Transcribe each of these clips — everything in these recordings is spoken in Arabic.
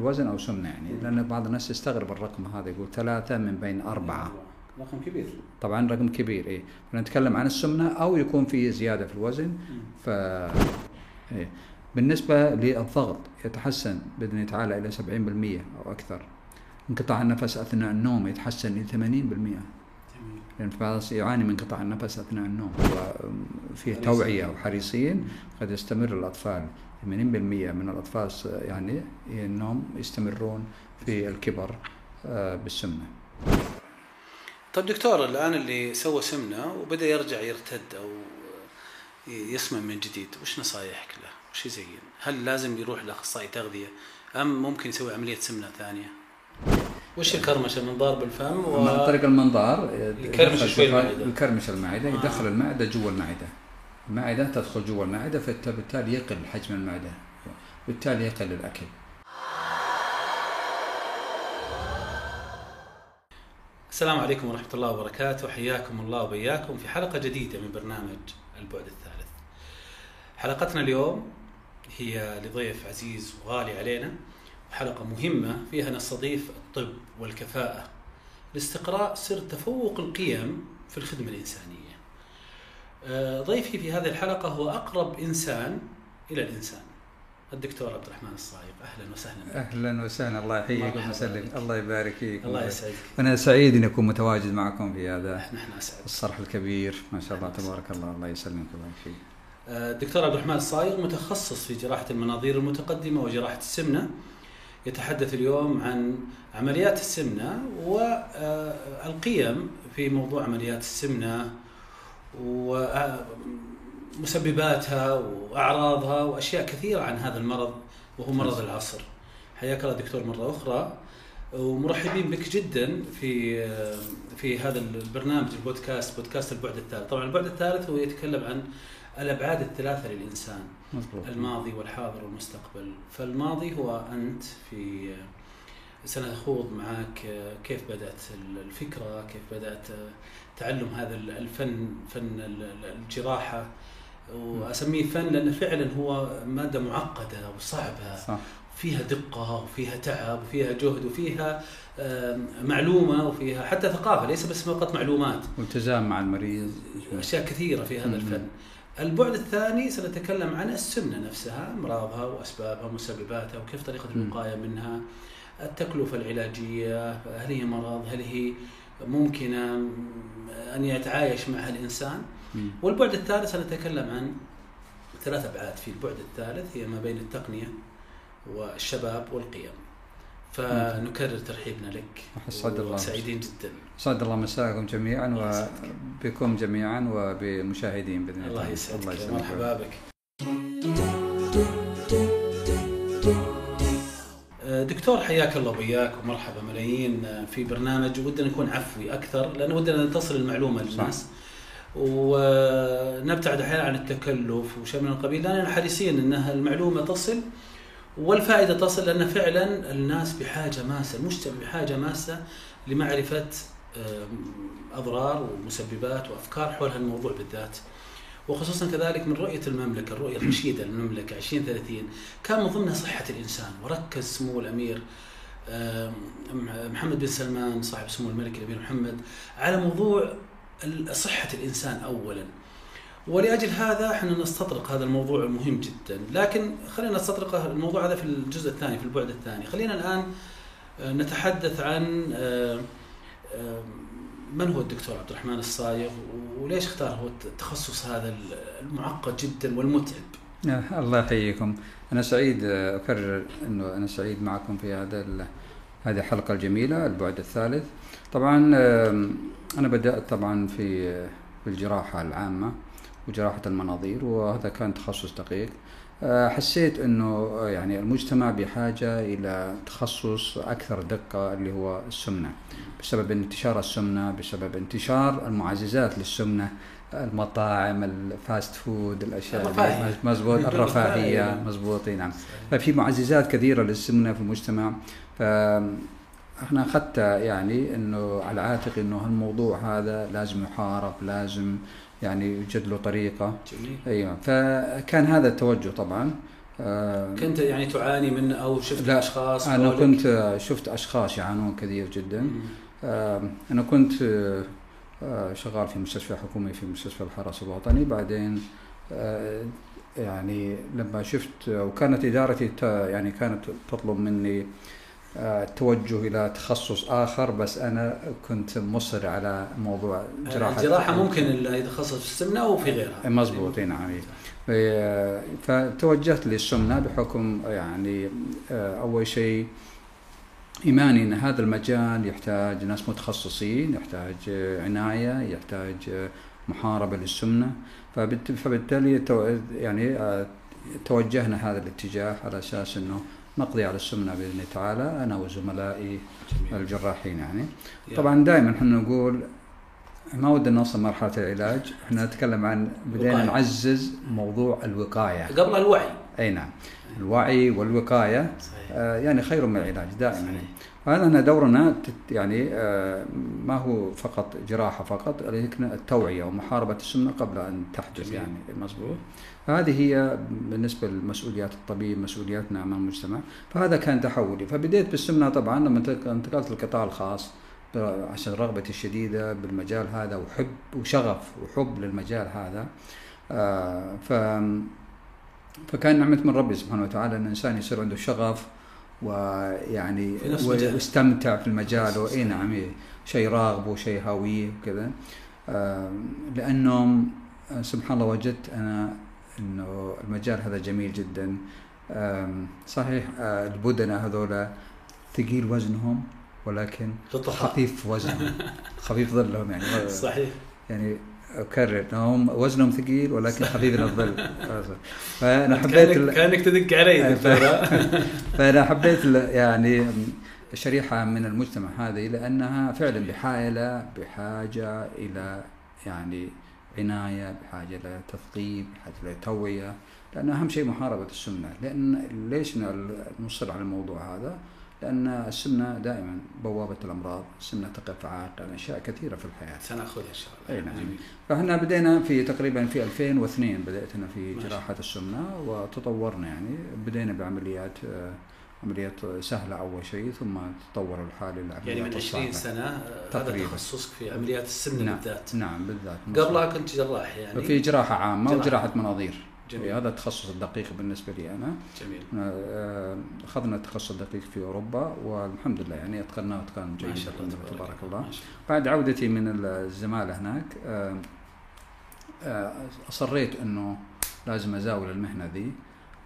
الوزن أو سمنة يعني لأن بعض الناس يستغرب الرقم هذا يقول ثلاثة من بين أربعة. رقم كبير. طبعا رقم كبير اي نتكلم عن السمنة أو يكون في زيادة في الوزن ف إيه. بالنسبة للضغط يتحسن بإذن الله تعالى إلى 70% أو أكثر. انقطاع النفس أثناء النوم يتحسن إلى 80% لأن يعني في بعض يعاني من انقطاع النفس أثناء النوم وفيه توعية وحريصين قد يستمر الأطفال. 80% من الأطفال يعني النوم يستمرون في الكبر آه، بالسمنة. طيب دكتور الآن اللي سوى سمنة وبدأ يرجع يرتد أو يسمن من جديد وش نصايحك له؟ وش يزين؟ هل لازم يروح لأخصائي تغذية أم ممكن يسوي عملية سمنة ثانية؟ وش الكرمشة منظار بالفم و... عن طريق المنظار يكرمش شوي المعدة يكرمش المعدة يدخل المعدة جوا المعدة المعدة تدخل جوا المعدة فبالتالي يقل حجم المعدة. بالتالي يقل الأكل. السلام عليكم ورحمة الله وبركاته. حياكم الله وبياكم في حلقة جديدة من برنامج البعد الثالث. حلقتنا اليوم هي لضيف عزيز وغالي علينا حلقة مهمة فيها نستضيف الطب والكفاءة لاستقراء سر تفوق القيم في الخدمة الإنسانية. ضيفي في هذه الحلقة هو أقرب إنسان إلى الإنسان. الدكتور عبد الرحمن الصايغ أهلا وسهلا أهلا وسهلا. الله يحييك ويسلمك الله يبارك فيك. الله يسعدك. أنا سعيد اني أكون متواجد معكم في هذا نحن أسعد. الصرح الكبير. ما شاء الله تبارك الله. الله يسلمك الله يحييك آه، الدكتور عبد الرحمن الصايغ متخصص في جراحة المناظير المتقدمة وجراحة السمنة. يتحدث يتحدث اليوم عن عمليات السمنة والقيم في موضوع عمليات السمنة ومسبباتها وأعراضها وأشياء كثيرة عن هذا المرض وهو مرض العصر. حياك الله دكتور مرة أخرى. ومرحبين بك جدا في في هذا البرنامج البودكاست بودكاست البعد الثالث. طبعا البعد الثالث هو يتكلم عن الأبعاد الثلاثة للإنسان مزبوط. الماضي والحاضر والمستقبل. فالماضي هو أنت في سنخوض معك كيف بدأت الفكرة كيف بدأت تعلم هذا الفن فن الجراحة وأسميه فن لأنه فعلا هو مادة معقدة وصعبة. صح. فيها دقة وفيها تعب وفيها جهد وفيها معلومة وفيها حتى ثقافة ليس بس فقط معلومات. والتزام مع المريض. أشياء كثيرة في هذا الفن. البعد الثاني سنتكلم عن السمنة نفسها أمراضها وأسبابها ومسبباتها وكيف طريقة الوقاية منها التكلفة العلاجية هل هي مرض هل هي ممكنة أن يتعايش معها الإنسان. والبعد الثالث سنتكلم عن ثلاث أبعاد في البعد الثالث هي ما بين التقنية والشباب والقيم. فنكرر ترحيبنا لك اسعد الله. سعيدين جدا. أسعد الله مساءكم جميعا وبكم جميعا وبمشاهدين بإذن الله. الله يسعدك. مرحبا بك. دكتور حياك الله وبياك ومرحبا ملايين في برنامج ودنا نكون عفوي أكثر لأن ودنا نتصل المعلومة للناس ونبتعد أحيانا عن التكلف وشيء من القبيل لأننا حريصين انها المعلومة تصل والفائدة تصل لأن فعلا الناس بحاجة ماسة، المجتمع بحاجة ماسة لمعرفة أضرار ومسببات وأفكار حول هالموضوع بالذات. وخصوصا كذلك من رؤية المملكة، الرؤيه الرشيده للمملكه 2030 كان من ضمنها صحة الإنسان وركز سمو الأمير محمد بن سلمان صاحب سمو الملك الأمير محمد على موضوع صحة الإنسان اولا. ولأجل هذا إحنا نستطرق هذا الموضوع المهم جدا، لكن خلينا نستطرق الموضوع هذا في الجزء الثاني في البعد الثاني، خلينا الآن آه، نتحدث عن آه، من هو الدكتور عبد الرحمن الصايغ وليش اختار هو التخصص هذا المعقد جدا والمتعب؟ الله يحييكم، أنا سعيد أكرر إنه أنا سعيد معكم في هذا هذه الحلقة الجميلة البعد الثالث. طبعا أنا بدأت طبعا في في الجراحة العامة وجراحة المناظير وهذا كان تخصص دقيق آه، حسيت إنه يعني المجتمع بحاجة إلى تخصص أكثر دقة اللي هو السمنة. بسبب انتشار السمنة بسبب انتشار المعززات للسمنة المطاعم ال fast food الأشياء مزبوط الرفاهية مزبوط نعم. ففي معززات كثيرة للسمنة في المجتمع. ف إحنا أخذت يعني إنه على عاتقي إنه هالموضوع هذا لازم يحارب لازم يعني يوجد له طريقة. جميل. أيوه. فكان هذا التوجه طبعا. آه، كنت يعني تعاني منه أو شفت لا، أشخاص أنا حولك؟ كنت آه، شفت أشخاص يعانون كثير جدا. مم. آه، أنا كنت شغال في مستشفى حكومي في مستشفى الحرس الوطني. بعدين يعني لما شفت وكانت إدارتي يعني كانت تطلب مني آه، التوجه إلى تخصص آخر بس أنا كنت مصر على موضوع جراحة الجراحة ممكن اللي يتخصص في السمنة أو في غيرها. مضبوط اي نعم ف- فتوجهت للسمنة بحكم يعني آه، أول شيء إيماني أن هذا المجال يحتاج ناس متخصصين يحتاج آه، عناية يحتاج آه، محاربة للسمنة. فبالت- فبالتالي يعني آه، توجهنا هذا الاتجاه على أساس أنه نقضي على السمنة بإذن الله تعالى أنا وزملائي جميل. الجراحين يعني يا. طبعا دائما إحنا نقول ما ودنا نوصل مرحلة العلاج إحنا نتكلم عن بدينا. نعزز موضوع الوقاية قبل الوعي أي نعم الوعي والوقاية صحيح آه يعني خير من العلاج دائما صحيح. هذا أن دورنا يعني آه ما هو فقط جراحة فقط ولكن التوعية ومحاربة السمنة قبل أن تحدث جميل. يعني مضبوط هذه هي بالنسبة لمسؤوليات الطبيب مسؤولياتنا أمام المجتمع فهذا كان تحولي فبديت بالسمنة طبعا لما انتق- انتقلت للقطاع الخاص عشان رغبتي الشديدة بالمجال هذا وحب وشغف وحب للمجال هذا آه ف فكان نعمة من ربي سبحانه وتعالى إن الإنسان يصير عنده شغف ويعني. ويستمتع في المجال. واي نعم شيء راغبه شيء هاويه وكذا آه، لأنه آه، سبحان الله وجدت أنا إنه المجال هذا جميل جدا. صحيح آه، البدنة هذولا ثقيل وزنهم ولكن خفيف وزنهم. خفيف ظلهم يعني. صحيح. يعني أكرر هم وزنهم ثقيل ولكن خفيف الظل. فأنا حبيت كأنك, ال- تدق علي دكتور. فأنا حبيت ال- يعني شريحة من المجتمع هذه لأنها فعلا بحاجه بحاجة إلى يعني عناية بحاجة إلى تثقيف بحاجة إلى توعية لأن أهم شيء محاربة السمنه لأن ليش نصر على الموضوع هذا؟ لأن السمنه دائما بوابة الأمراض، السمنه تقف عائق أشياء كثيرة في الحياة. سنأخذها إن شاء الله أي نعم. فإحنا بدينا في تقريبا في 2002 بدأت أنا في جراحة السمنة وتطورنا يعني بدينا بعمليات آه، عمليات سهلة أول شيء ثم تطور الحال إلى يعني من 20 الصعبة. سنة آه، هذا تقريباً. تخصصك في عمليات السمنه نعم بالذات. نعم بالذات. قبلها كنت جراح يعني. في جراحة عامة جراحة. وجراحة مناظير. جميل. هذا التخصص الدقيق بالنسبة لي أنا. جميل. آه، أخذنا التخصص الدقيق في أوروبا والحمد لله يعني أتقناه إتقان ما جيد شاء الله جداً تبارك الله. ما. بعد عودتي من الزمالة هناك آه، أصريت أنه لازم أزاول المهنة ذي.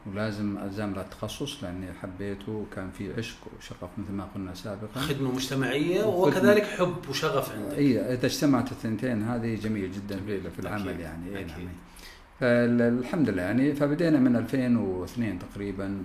ولازم أزامل التخصص لأني حبيته وكان في عشق وشغف مثل ما قلنا سابقا خدمة مجتمعية. وكذلك حب وشغف عندك اي إذا اجتمعت الثنتين هذه جميل جدا. في, العمل أكيد. يعني اي أكيد. نعم فالحمد لله يعني فبدينا من 2002 تقريبا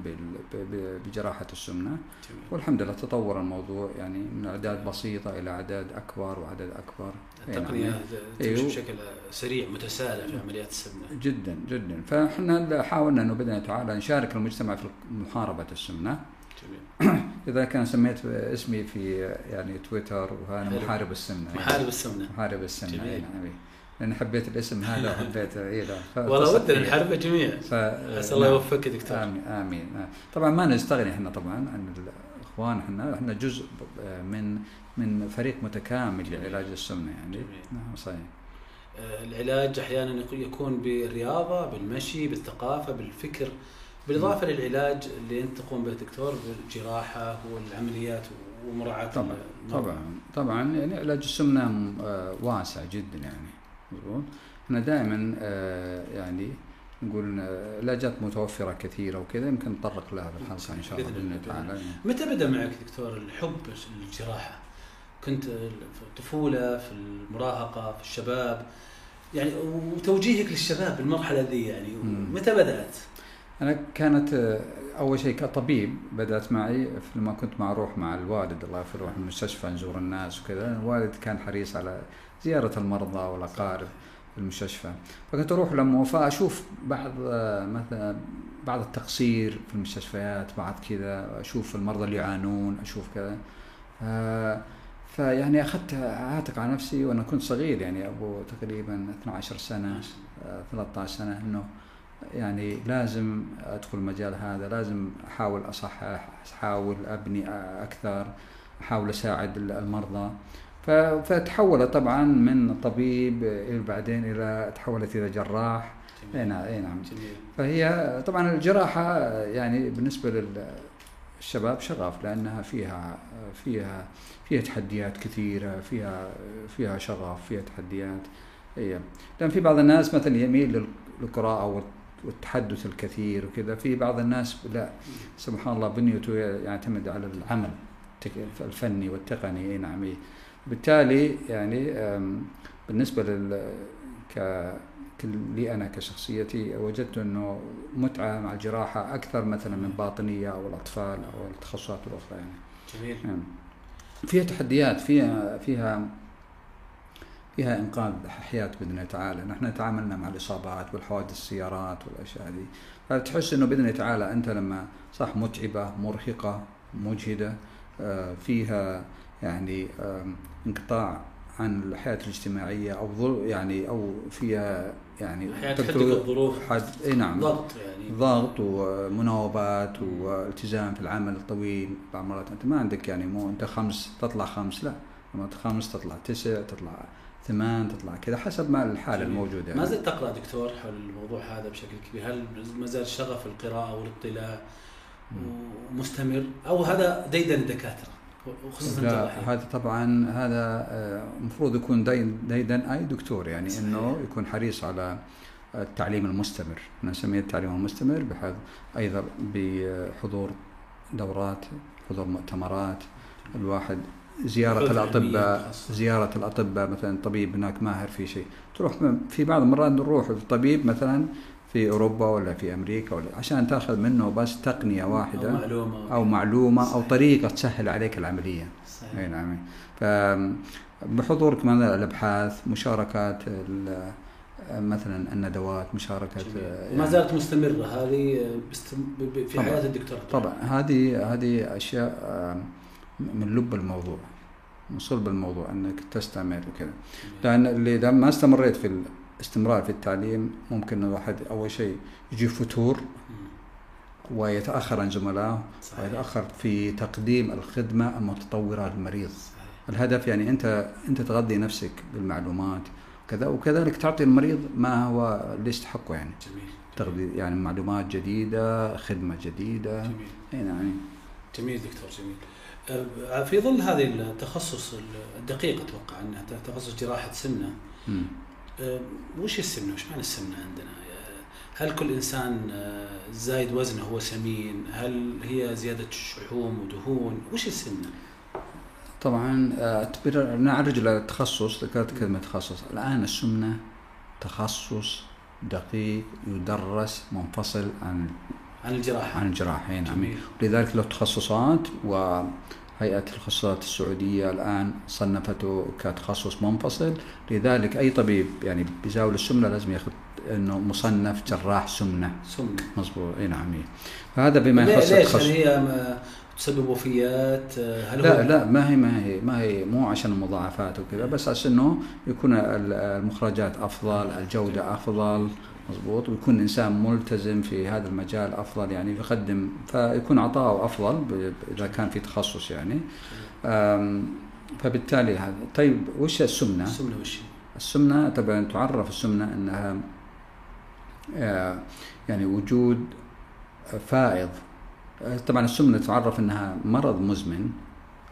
بجراحة السمنة جميل. والحمد لله تطور الموضوع يعني من أعداد بسيطة إلى أعداد أكبر وأعداد أكبر التقنية أيوه. تمشي بشكل سريع متسارع في عمليات السمنة جدا جدا فإحنا حاولنا إنه بإذن الله تعالى نشارك المجتمع في محاربة السمنة جميل إذا كان سميت اسمي في يعني تويتر وهذا. محارب السمنة محارب السمنة محارب السمنة جميل. إي. لأن حبيت الاسم هذا وحبيت ف- والله ودنا فيه. نحارب جميع ف... أسأل الله نعم. يوفقك دكتور آمين آمين. طبعا ما نستغني إحنا طبعا عن الاخوان إحنا إحنا جزء آه، من من فريق متكامل لعلاج السمنة يعني جميل. نعم صحيح آه، العلاج أحيانا يكون- بالرياضة بالمشي بالثقافة بالفكر بالإضافة للعلاج اللي أنت تقوم به دكتور بالجراحة والعمليات ومراعاة طبعا. طبعا طبعا يعني علاج السمنة آه، واسع جدا يعني مظبوط إحنا دائما يعني نقول علاجات متوفرة كثيرة وكذا يمكن نتطرق لها في الحلقة إن شاء الله بإذن تعالى متى بدأ معك دكتور الحب للجراحه؟ كنت في الطفولة في المراهقة في الشباب يعني وتوجيهك للشباب بالمرحلة ذي يعني. متى بدأت؟ أنا كانت أول شيء كطبيب بدأت معي لما كنت مع أروح مع الوالد الله يغفر المستشفى نزور الناس وكذا الوالد كان حريص على زيارة المرضى والأقارب المستشفى. فكنت أروح لما فأشوف بعض آه، مثلا بعض التقصير في المستشفيات بعض كذا أشوف المرضى اللي يعانون أشوف كذا. آه، فيعني أخذت عاتق على نفسي وأنا كنت صغير يعني أبو تقريبا 12 سنة ما شاء الله. آه، 13 سنة إنه يعني لازم أدخل المجال هذا لازم أحاول اصحح أحاول أبني أكثر أحاول أساعد المرضى. فتحولت طبعا من طبيب إلى بعدين إلى تحولت إلى جراح. أي نعم أي نعم. فهي طبعا الجراحة يعني بالنسبة للشباب شغف لأنها فيها فيها فيها تحديات كثيرة فيها فيها شغف فيها تحديات. اي لأن في بعض الناس مثلا يميل للقراءة والتحدث الكثير وكذا في بعض الناس لا. سبحان الله بنيته يعتمد على العمل الفني والتقني. أي نعم بالتالي يعني بالنسبة لل ك لي أنا كشخصيتي وجدت إنه متعة مع الجراحة أكثر مثلا من باطنية أو الأطفال أو التخصصات الأخرى يعني. جميل. يعني فيها تحديات فيها فيها فيها إنقاذ حياة بإذن الله تعالى، نحن تعاملنا مع الإصابات والحوادث السيارات والأشياء هذه، فتحس إنه بإذن الله تعالى أنت لما صح متعبة مرهقة مجهدة آه، فيها يعني انقطاع عن الحياة الاجتماعية أو يعني أو فيها يعني تحدك الظروف حد إي نعم. ضغط يعني. ضغط ومناوبات والتزام في العمل الطويل. بعض المرات أنت ما عندك يعني مو أنت خمس تطلع خمس لا. لما خمس تطلع تسع تطلع ثمان تطلع كذا حسب ما الحالة الموجودة يعني. ما زلت تقرأ دكتور حول الموضوع هذا بشكل كبير؟ هل ما زال شغف القراءة والاطلاع مستمر أو هذا ديدن الدكاترة؟ وخصوصا هذا طبعا هذا المفروض آه، يكون ديدن أي دكتور يعني صحيح. إنه يكون حريص على التعليم المستمر. نسميه التعليم المستمر بحيث أيضا بحضور دورات حضور مؤتمرات. الواحد زيارة الأطباء زيارة الأطباء مثلا طبيب هناك ماهر في شيء. تروح في بعض المرات نروح الطبيب مثلا في أوروبا ولا في أمريكا ولا عشان تأخذ منه بس تقنية واحدة. أو معلومة. أو معلومة أو طريقة تسهل عليك العملية. صحيح. أي نعم. فبحضور كمان الأبحاث مشاركات مثلا الندوات مشاركه يعني ما زالت مستمرة هذه في حياة الدكتور طبعا. هذه هذه أشياء من لب الموضوع من صلب الموضوع إنك تستمر وكذا. لأن اللي ما استمريت في استمرار في التعليم ممكن الواحد أول شيء يجي فتور ويتأخر عن زملائه ويتأخر في تقديم الخدمة المتطورة للمريض. الهدف يعني أنت أنت تغذي نفسك بالمعلومات كذا وكذلك تعطي المريض ما هو اللي يستحقه يعني. جميل. تغذي يعني معلومات جديدة خدمة جديدة. جميل. يعني جميل دكتور جميل. أه، في ظل هذه التخصص الدقيق أتوقع انه تخصص جراحة سمنة وش السمنة؟ وش معنى السمنة عندنا؟ هل كل إنسان آه، زايد وزنه هو سمين؟ هل هي زيادة شحوم ودهون؟ وش السمنة؟ طبعا آه، نعرج التخصص ذكرت كلمة تخصص، الآن السمنة تخصص دقيق يدرس منفصل عن عن الجراحة عن الجراحة نعم لذلك له تخصصات و هيئة التخصصات السعودية الآن صنفته كتخصص منفصل. لذلك أي طبيب يعني بيزاول السمنة لازم ياخذ إنه مصنف جراح سمنة. سمنة. مظبوط. أي نعم. فهذا بما يخص ليش؟ يعني هي تسبب وفيات هل لا هو لا ما هي ما هي ما هي مو عشان المضاعفات وكذا بس عشان إنه يكون المخرجات أفضل الجودة أفضل مضبوط ويكون إنسان ملتزم في هذا المجال أفضل يعني يقدم فيكون عطاؤه أفضل إذا كان في تخصص يعني. فبالتالي هذا. طيب وش السمنة؟ السمنة وش السمنة طبعا تعرف السمنة إنها يعني وجود فائض. طبعا السمنة تعرف إنها مرض مزمن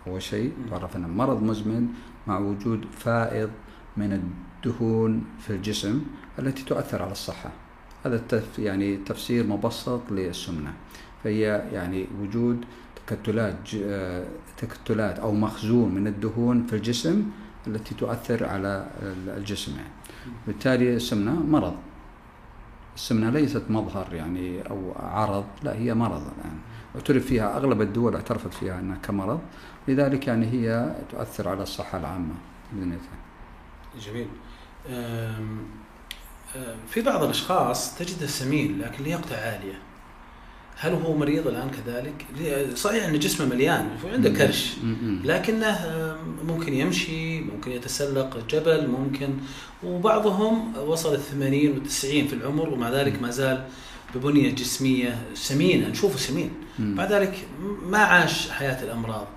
أول شيء. تعرف إنها مرض مزمن مع وجود فائض من الدهون في الجسم. التي تؤثر على الصحة. هذا التف يعني تفسير مبسط للسمنة فهي يعني وجود تكتلات تكتلات أو مخزون من الدهون في الجسم التي تؤثر على الجسم. يعني. بالتالي السمنة مرض. السمنة ليست مظهر يعني أو عرض لا هي مرض الآن. اعترف فيها أغلب الدول اعترفت فيها أنها كمرض. لذلك يعني هي تؤثر على الصحة العامة. بإذن جميل. في بعض الأشخاص تجده سمين لكن لياقته عالية. هل هو مريض الآن كذلك؟ صحيح أن جسمه مليان عنده كرش لكنه ممكن يمشي ممكن يتسلق جبل ممكن وبعضهم وصل الثمانين والتسعين في العمر ومع ذلك ما زال ببنية جسمية سمينة نشوفه سمين. مع ذلك ما عاش حياة الأمراض.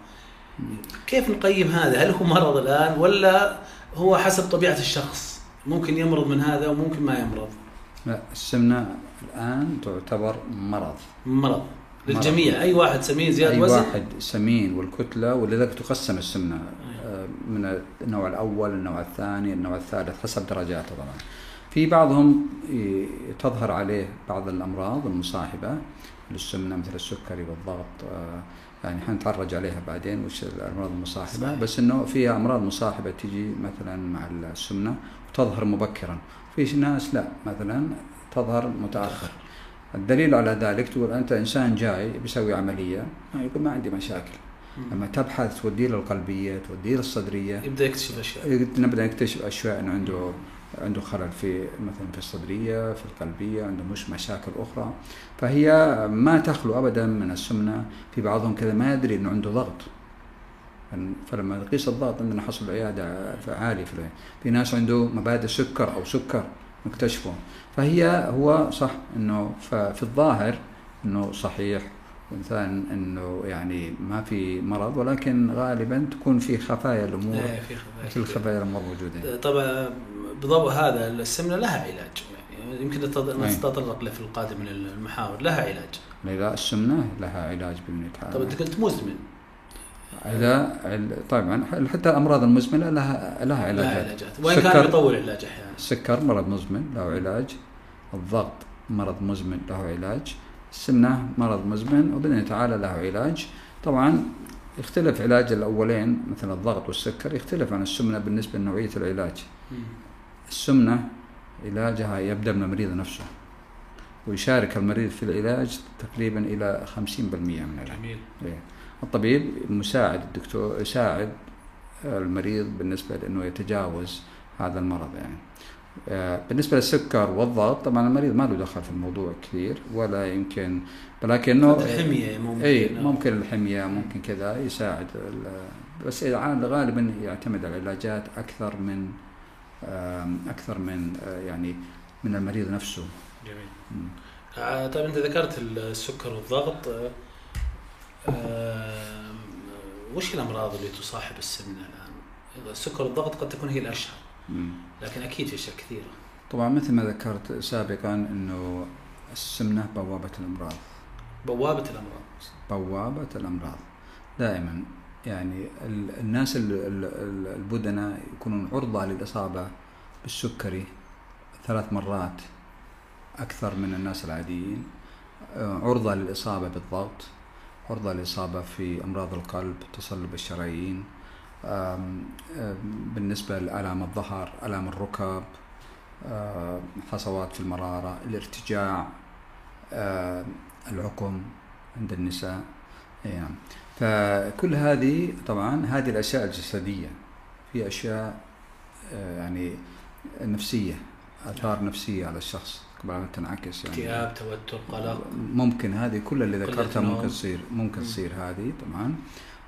كيف نقيم هذا؟ هل هو مرض الآن ولا هو حسب طبيعة الشخص؟ ممكن يمرض من هذا وممكن ما يمرض. لا السمنة الآن تعتبر مرض. مرض للجميع أي واحد سمين زيادة أي وزن واحد سمين والكتلة ولذلك تقسم السمنة آه، من النوع الأول النوع الثاني النوع الثالث حسب درجاته طبعا. في بعضهم تظهر عليه بعض الأمراض المصاحبة للسمنه مثل السكري والضغط آه، يعني حنتعرج عليها بعدين وش الأمراض المصاحبة صحيح. بس إنه فيها أمراض مصاحبة تيجي مثلا مع السمنة وتظهر مبكرا. في ناس لا مثلا تظهر متأخر. الدليل على ذلك تقول أنت إنسان جاي بيسوي عملية ما يقول ما عندي مشاكل. لما تبحث توديه للقلبيه توديه للصدريه يبدأ يكتشف أشياء. نبدأ نكتشف أشياء إنه عنده عنده خلل في مثلا في الصدرية في القلبية عنده مش مشاكل أخرى. فهي ما تخلو ابدا من السمنة. في بعضهم كذا ما يدري إنه عنده ضغط. فلما نقيس الضغط عندنا حصل عيادة عالي في. في ناس عنده مبادئ سكر أو سكر نكتشفه فهي هو صح إنه ففي الظاهر إنه صحيح. وثان إنه يعني ما في مرض ولكن غالبا تكون في خفايا الأمور. إيه، في خفايا مثل كثير. خفايا الأمور موجودة. طبعا بضوء هذا السمنة لها علاج. يعني يمكن أي. نتطرق له في القادم من المحاور لها علاج. لا السمنة لها علاج باذن طب أنت قلت مزمن. إذا عل- طبعا حتى الامراض المزمنة لها لها لها علاجات. علاجات. وإن كان. يطول العلاج أحيانا. السكر مرض مزمن له علاج. الضغط مرض مزمن له علاج. السمنة مرض مزمن. وباذن تعالى له علاج. طبعا يختلف علاج الأولين مثل الضغط والسكر يختلف عن السمنة بالنسبة لنوعية العلاج. مم. السمنة علاجها يبدأ من المريض نفسه ويشارك المريض في العلاج تقريبا إلى 50% من العلاج. جميل. إيه. الطبيب مساعد الدكتور يساعد المريض بالنسبة لأنه يتجاوز هذا المرض يعني. آه، بالنسبة للسكر والضغط طبعا المريض ما له دخل في الموضوع كثير ولا يمكن ولكنه قد الحمية ممكن. اي ممكن الحمية ممكن كذا يساعد بس عاد غالبا يعتمد على العلاجات أكثر من آم، أكثر من آه، يعني من المريض نفسه. جميل. آه، طيب أنت ذكرت السكر والضغط. وش الأمراض اللي تصاحب السمنة الآن؟ السكر والضغط قد تكون هي الاشهر. لكن أكيد في أشياء كثيرة. طبعا مثل ما ذكرت سابقا إنه السمنة بوابة الأمراض. بوابة الأمراض. بوابة الأمراض. دائما يعني ال- الناس ال- ال- ال- البدناء يكونون عرضة للإصابة بالسكري ثلاث مرات أكثر من الناس العاديين آه، عرضة للإصابة بالضغط. عرضة للاصابه في أمراض القلب تصلب الشرايين بالنسبة لألام الظهر ألام الركب حصوات في المرارة الارتجاع العقم عند النساء. نعم. فكل هذه طبعا هذه الأشياء الجسدية. في أشياء آه، يعني نفسية آثار نفسية على الشخص. ان تنعكس يعني. اكتئاب توتر قلق. ممكن هذه كل اللي ذكرتها. ممكن تصير ممكن مم. تصير هذه طبعا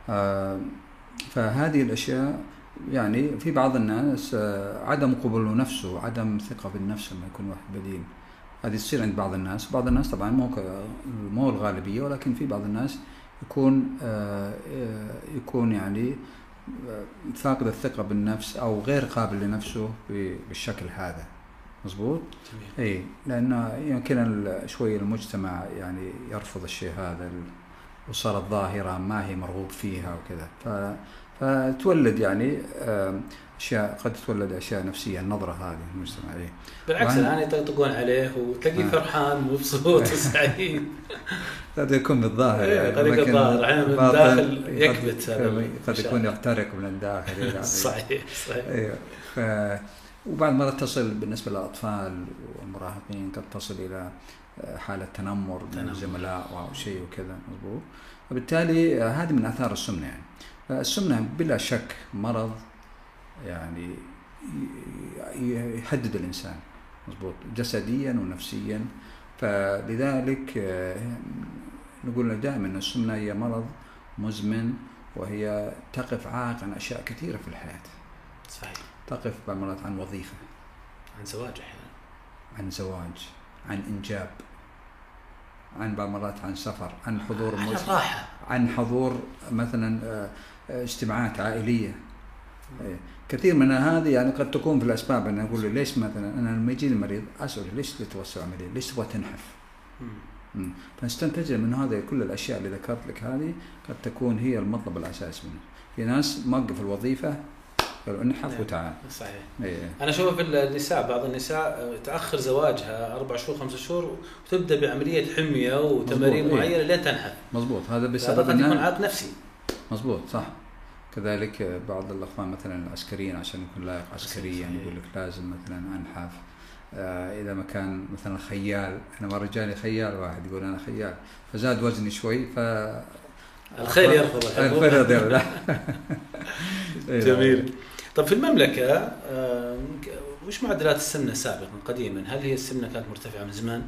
آه، فهذه الأشياء يعني في بعض الناس آه، عدم قبول نفسه عدم ثقة بالنفس لما يكون واحد بدين هذه تصير عند بعض الناس. بعض الناس طبعا مو مو الغالبية ولكن في بعض الناس يكون آه، آه، يكون يعني فاقد الثقة بالنفس أو غير قابل لنفسه بالشكل هذا. جميل اي لأنه يمكن ال- شوي المجتمع يعني يرفض الشيء هذا وصارت ظاهرة ما هي مرغوب فيها وكذا ف فتولد يعني أشياء قد تولد أشياء نفسية النظرة هذه المجتمع إيه. بالعكس الآن يطقطقون عليه وتلاقيه آه. فرحان ومبسوط وسعيد قد يكون بالظاهر إيه، يعني قد يكون. أحياناً من الداخل يكبت هذا قد. يكون يحترق من الداخل يعني. صحيح صحيح أيوه ف وبعد مرة تصل بالنسبة للأطفال والمراهقين قد تصل إلى حالة تنمر من. الزملاء أو شيء وكذا. مضبوط وبالتالي هذه من آثار السمنة يعني. فالسمنة بلا شك مرض يعني يهدد الإنسان. مضبوط جسديا ونفسيا. فلذلك آه، نقول دائما السمنة هي مرض مزمن وهي تقف عائق عن أشياء كثيرة في الحياة. صحيح. تقف بعض المرات عن وظيفة عن زواج أحيانا عن زواج عن إنجاب عن بعض المرات عن سفر عن حضور عن الراحة عن حضور مثلا آه، اجتماعات عائلية إيه. كثير من هذه يعني قد تكون في الأسباب أنا أقول له ليش مثلا أنا لما يجيني المريض اساله ليش تتوسع عملية؟ ليش تبغى تنحف؟ فنستنتج من هذه كل الأشياء اللي ذكرت لك هذه قد تكون هي المطلب الاساسي منه. في ناس موقف الوظيفة قالوا انحف نعم. وتعال. صحيح إيه. أنا أشوف في النساء بعض النساء تأخر زواجها أربع شهور خمسة شهور وتبدأ بعملية حمية وتمارين إيه. معينة لين تنحف مضبوط هذا بسبب قد يكون عائق نفسي مضبوط صح كذلك بعض الأخوان مثلا العسكريين عشان يكون لايق عسكريا صحيح. يقول لك لازم مثلا أنحف آه إذا ما كان مثلا خيال أنا مره جاني خيال واحد يقول أنا خيال فزاد وزني شوي ف الخير يرفض. الخير يرفض إيه. جميل طب في المملكة آه، وش معدلات السمنة سابقا قديما؟ هل هي السمنة كانت مرتفعة من زمان؟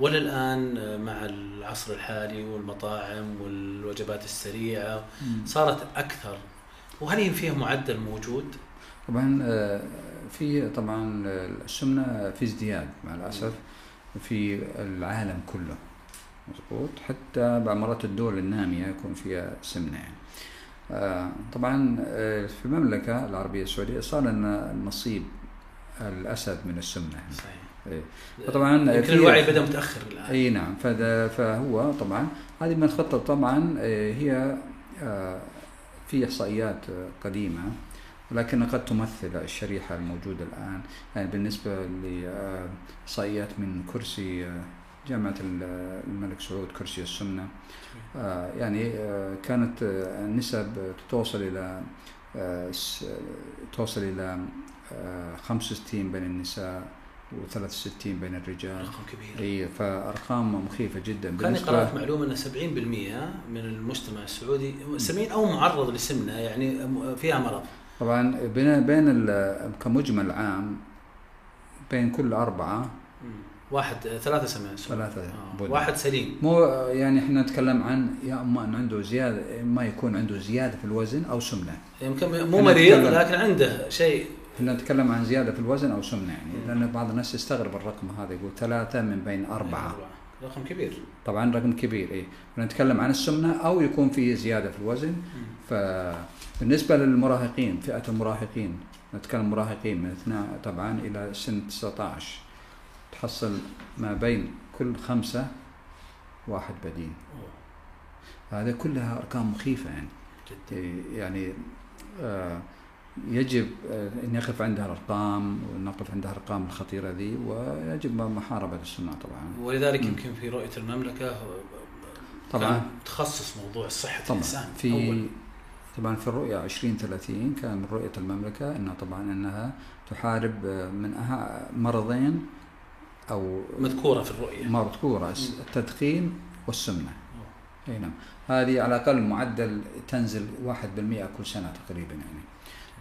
ولا الآن آه، مع العصر الحالي والمطاعم والوجبات السريعة. صارت أكثر وهل هي فيها معدل موجود؟ طبعا آه، في طبعا السمنة في ازدياد مع الأسف في العالم كله مضبوط حتى بعض مرات الدول النامية يكون فيها سمنة يعني آه، طبعا آه، في المملكة العربية السعودية صار لنا نصيب الأسد من السمنة. يعني. صحيح. إيه. فطبعا يمكن الوعي بدا متأخر الآن. إي نعم. فهو طبعا هذه من الخطه طبعا آه، هي آه، في إحصائيات آه، قديمة ولكنها قد تمثل الشريحة الموجودة الآن. يعني بالنسبة لإحصائيات من كرسي ال- الملك سعود كرسي السمنه آه، يعني آه، كانت آه، النسب توصل س- توصل آه، 65 بين النساء و63 بين الرجال. رقم كبير. إي فأرقام مخيفة جدا. كان قرات معلومة إن 70% من المجتمع السعودي سمين أو معرض لسمنة يعني فيها مرض. طبعا بين بين كمجمل عام بين كل أربعة. واحد ثلاثة سمع ثلاثة آه. واحد سليم. مو يعني إحنا نتكلم عن يا أما انه عنده زيادة اما يكون عنده زيادة في الوزن أو سمنة. يمكن مو مريض. لكن عنده شيء. إحنا نتكلم عن زيادة في الوزن أو سمنة يعني. مم. لأن بعض الناس يستغرب الرقم هذا يقول ثلاثة من بين أربعة. رقم كبير. طبعا رقم كبير اي نتكلم عن السمنة أو يكون في زيادة في الوزن. مم. فبالنسبة للمراهقين فئة المراهقين نتكلم مراهقين من اثناء طبعا إلى سن 19 تحصل ما بين كل خمسة واحد بدين أوه. هذا كلها أرقام مخيفة يعني جدا يعني آه، يجب آه، أن يقف عندها الأرقام ونقف عندها الأرقام الخطيرة ذي ويجب محاربة السمنة طبعا ولذلك. يمكن في رؤية المملكة طبعاً. كان تخصص موضوع صحة طبعا الإنسان في أول طبعا في الرؤية 2030 كان من رؤية المملكة أنها طبعا أنها تحارب آه، من مرضين أو مذكورة في الرؤية. مذكورة. التدخين والسمنة أي نعم. هذه على الأقل معدل تنزل 1% كل سنة تقريبا يعني.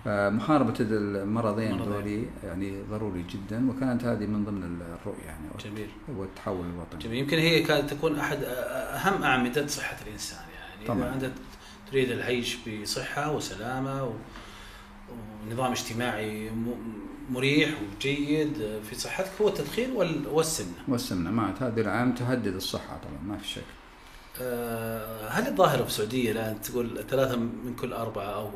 فمحاربة المرضين مرضين. ذولي يعني ضروري جدا وكانت هذه من ضمن الرؤية يعني. جميل. والتحول الوطني. جميل. يمكن هي كانت تكون أحد أهم أعمدة صحة الإنسان يعني. طبعاً. إذا أنت تريد العيش بصحة وسلامة و... ونظام اجتماعي م- مريح وجيد في صحتك هو التدخين وال- والسمنة والسمنة معت هذه العام تهدد الصحة طبعا ما في شك آه، هل الظاهرة في السعودية الآن تقول ثلاثة من كل أربعة أو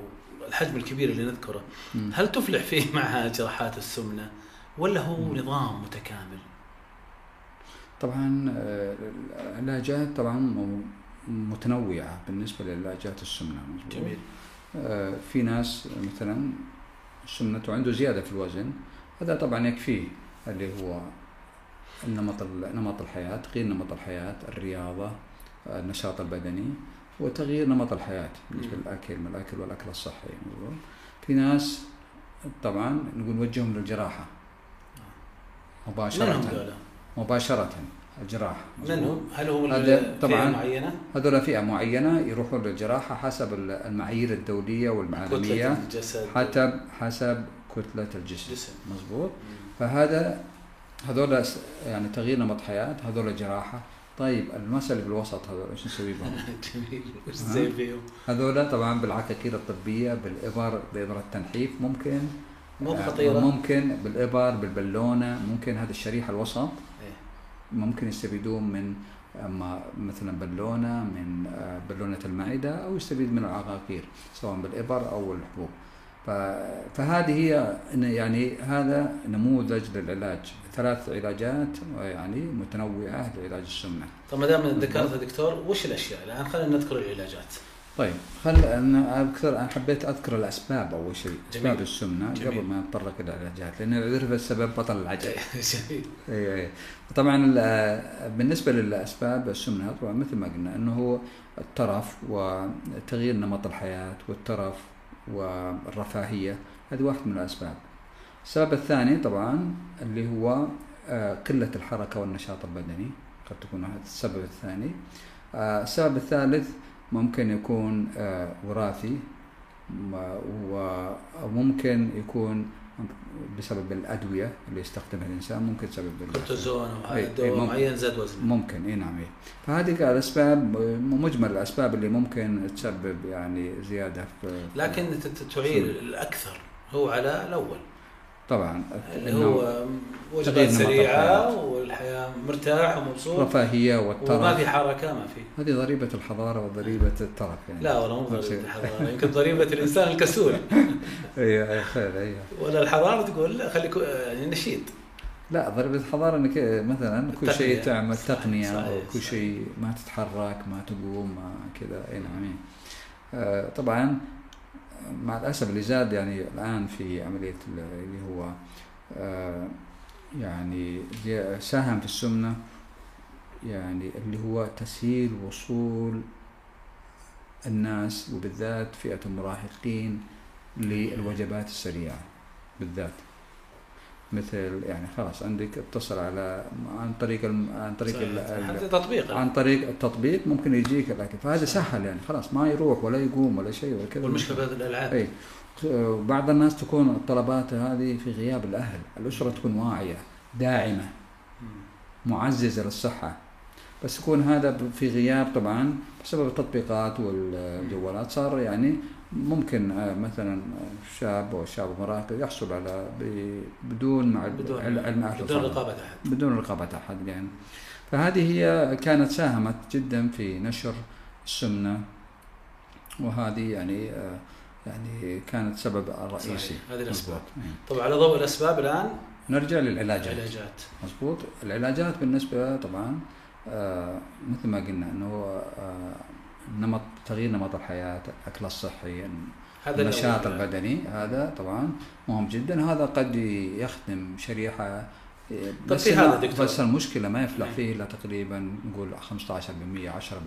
الحجم الكبير اللي نذكره مم. هل تفلح فيه معها جراحات السمنة ولا هو نظام متكامل؟ طبعا آه، العلاجات طبعا م- متنوعة بالنسبة لعلاجات السمنة مظبوط. جميل آه، في ناس مثلا سمنته عنده زيادة في الوزن هذا طبعا يكفيه اللي هو النمط نمط الحياة تغيير نمط الحياة الرياضة آه، النشاط البدني وتغيير نمط الحياة بالنسبة مم. للأكل من الأكل والأكل الصحي. في ناس طبعا نقول نوجههم للجراحة منهم مباشرة ذولا؟ مباشرة الجراحة مظبوط. منهم؟ هل فئة طبعاً. معينة؟ هذول فئة معينة يروحون للجراحة حسب المعايير الدولية كتلة والعالمية الجسد حسب حسب كتلة الجسم جسم مظبوط مم. فهذا هذول يعني تغيير نمط حياة هذول جراحة طيب المسألة بالوسط هذول إيش نسوي بهم؟ جميل وش زين فيهم؟ هذول طبعا بالعقاقير الطبية بالإبر بإبرة تنحيف ممكن مو آه، خطيرة ممكن بالإبر بالبالونة ممكن هذا الشريحة الوسط. ممكن يستفيدون من اما مثلا بالونه من آه، بالونه المعده أو يستفيد من العقاقير سواء بالإبر أو الحبوب فهذه هي يعني هذا نموذج للعلاج ثلاث علاجات يعني متنوعة لعلاج السمنة طب ما دام ذكرت دكتور وش الأشياء؟ الآن خلينا نذكر العلاجات. طيب خل أنا اذكر أنا حبيت أذكر الأسباب أول شيء جميل. اسباب السمنة جميل. قبل ما نتطرق إلى العلاجات لأن عرف السبب بطل جميل. إي إي طبعا ال- بالنسبة للأسباب السمنة طبعا مثل ما قلنا إنه هو الترف وتغيير نمط الحياة والترف والرفاهية هذه واحد من الأسباب السبب الثاني طبعا اللي هو آه، قلة الحركة والنشاط البدني قد تكون هذا السبب الثاني آه، السبب الثالث ممكن يكون آه، وراثي وممكن يكون بسبب الأدوية اللي يستخدمها الإنسان ممكن سبب ال- كورتيزون أي- أي دواء. معين زاد وزنه. ممكن إي نعم إيه. فهذه الاسباب مجمل الأسباب اللي ممكن تسبب يعني زيادة في لكن تعير الأكثر هو على الأول طبعا اللي إنه هو وجبات سريعة. والحياة مرتاح ومبسوط رفاهية وما والترف في حركة ما في هذه ضريبة الحضارة وضريبة الترف يعني لا والله مو ضريبة. الحضارة يمكن ضريبة الإنسان الكسول اي اي خير اي ولا الحضاره تقول لا خليك يعني نشيط لا ضريبة الحضارة إنك مثلا كل شيء. تعمل صحيح، تقنية أو صحيح، كل صحيح. شيء ما تتحرك ما تقوم ما كذا اي نعم إيه. آه، طبعا مع الأسف اللي زاد يعني الآن في عملية ال- اللي هو آه، يعني ساهم في السمنة يعني اللي هو تسهيل وصول الناس وبالذات فئة المراهقين للوجبات السريعة بالذات. مثل يعني خلاص عندك اتصل على عن طريق الم- عن طريق ال- ال- هذا تطبيق. عن طريق التطبيق ممكن يجيك الاكل فهذا سهل يعني خلاص ما يروح ولا يقوم ولا شيء ولا كذا. والمشكلة بهذه الألعاب. اي بعض الناس تكون الطلبات هذه في غياب الأهل الأسرة تكون واعية داعمة. معززة للصحة. بس يكون هذا في غياب طبعا بسبب التطبيقات والجوالات صار يعني ممكن آه، مثلا شاب أو شاب مراهق يحصل على بدون مع بدون علم بدون. رقابة أحد. بدون رقابة أحد يعني. فهذه هي كانت ساهمت جدا في نشر السمنة وهذه يعني آه، يعني كانت سبب الرئيسي. صحيح، هذه الأسباب. مظبوط. طبعا على ضوء الأسباب الآن نرجع للعلاجات. علاجات مضبوط العلاجات بالنسبة طبعا آه، مثل ما قلنا إنه نمط تغيير نمط الحياة الأكل الصحي هذا النشاط. البدني هذا طبعا مهم جدا هذا قد يخدم شريحة طب بس هذا دكتور. بس المشكلة ما يفلح. فيه إلا تقريبا نقول 15% 10%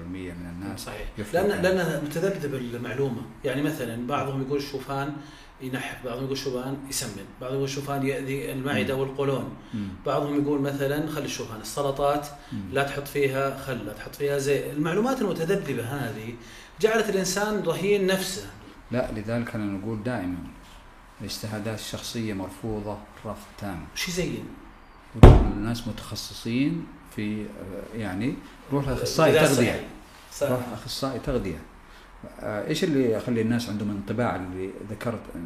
من الناس صحيح لأن. لأن متذبذب المعلومة يعني مثلا بعضهم يقول الشوفان ينحف بعضهم يقول الشوفان يسمن بعضهم يقول الشوفان يؤذي المعدة والقولون مم. بعضهم يقول مثلا خلي الشوفان السلطات مم. لا تحط فيها خل لا تحط فيها زيت المعلومات المتذبذبة هذه جعلت الإنسان رهين نفسه لا لذلك أنا نقول دائما الاجتهادات الشخصية مرفوضة رفض تام وش يزين؟ يروح الناس متخصصين في يعني روح لأخصائي تغذية صحي. صح. روح اخصائي تغذية إيش اللي يخلي الناس عندهم انطباع اللي ذكرت آه،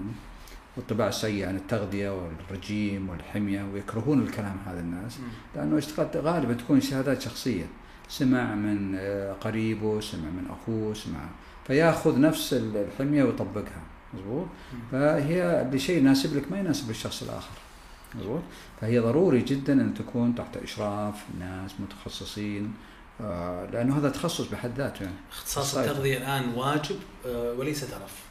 والطباع السيء عن التغذية والرجيم والحمية ويكرهون الكلام هذا الناس. لأنه اشتغلت غالبا تكون شهادات شخصية. سمع من آه، قريبه سمع من أخوه سمع فيأخذ نفس الحمية ويطبقها. مضبوط مم. فهي بشيء يناسب لك ما يناسب الشخص الآخر. مضبوط فهي ضروري جدا أن تكون تحت إشراف ناس متخصصين. آه، لأنه هذا تخصص بحد ذاته. يعني اختصاص. التغذية الآن واجب آه، وليس ترف.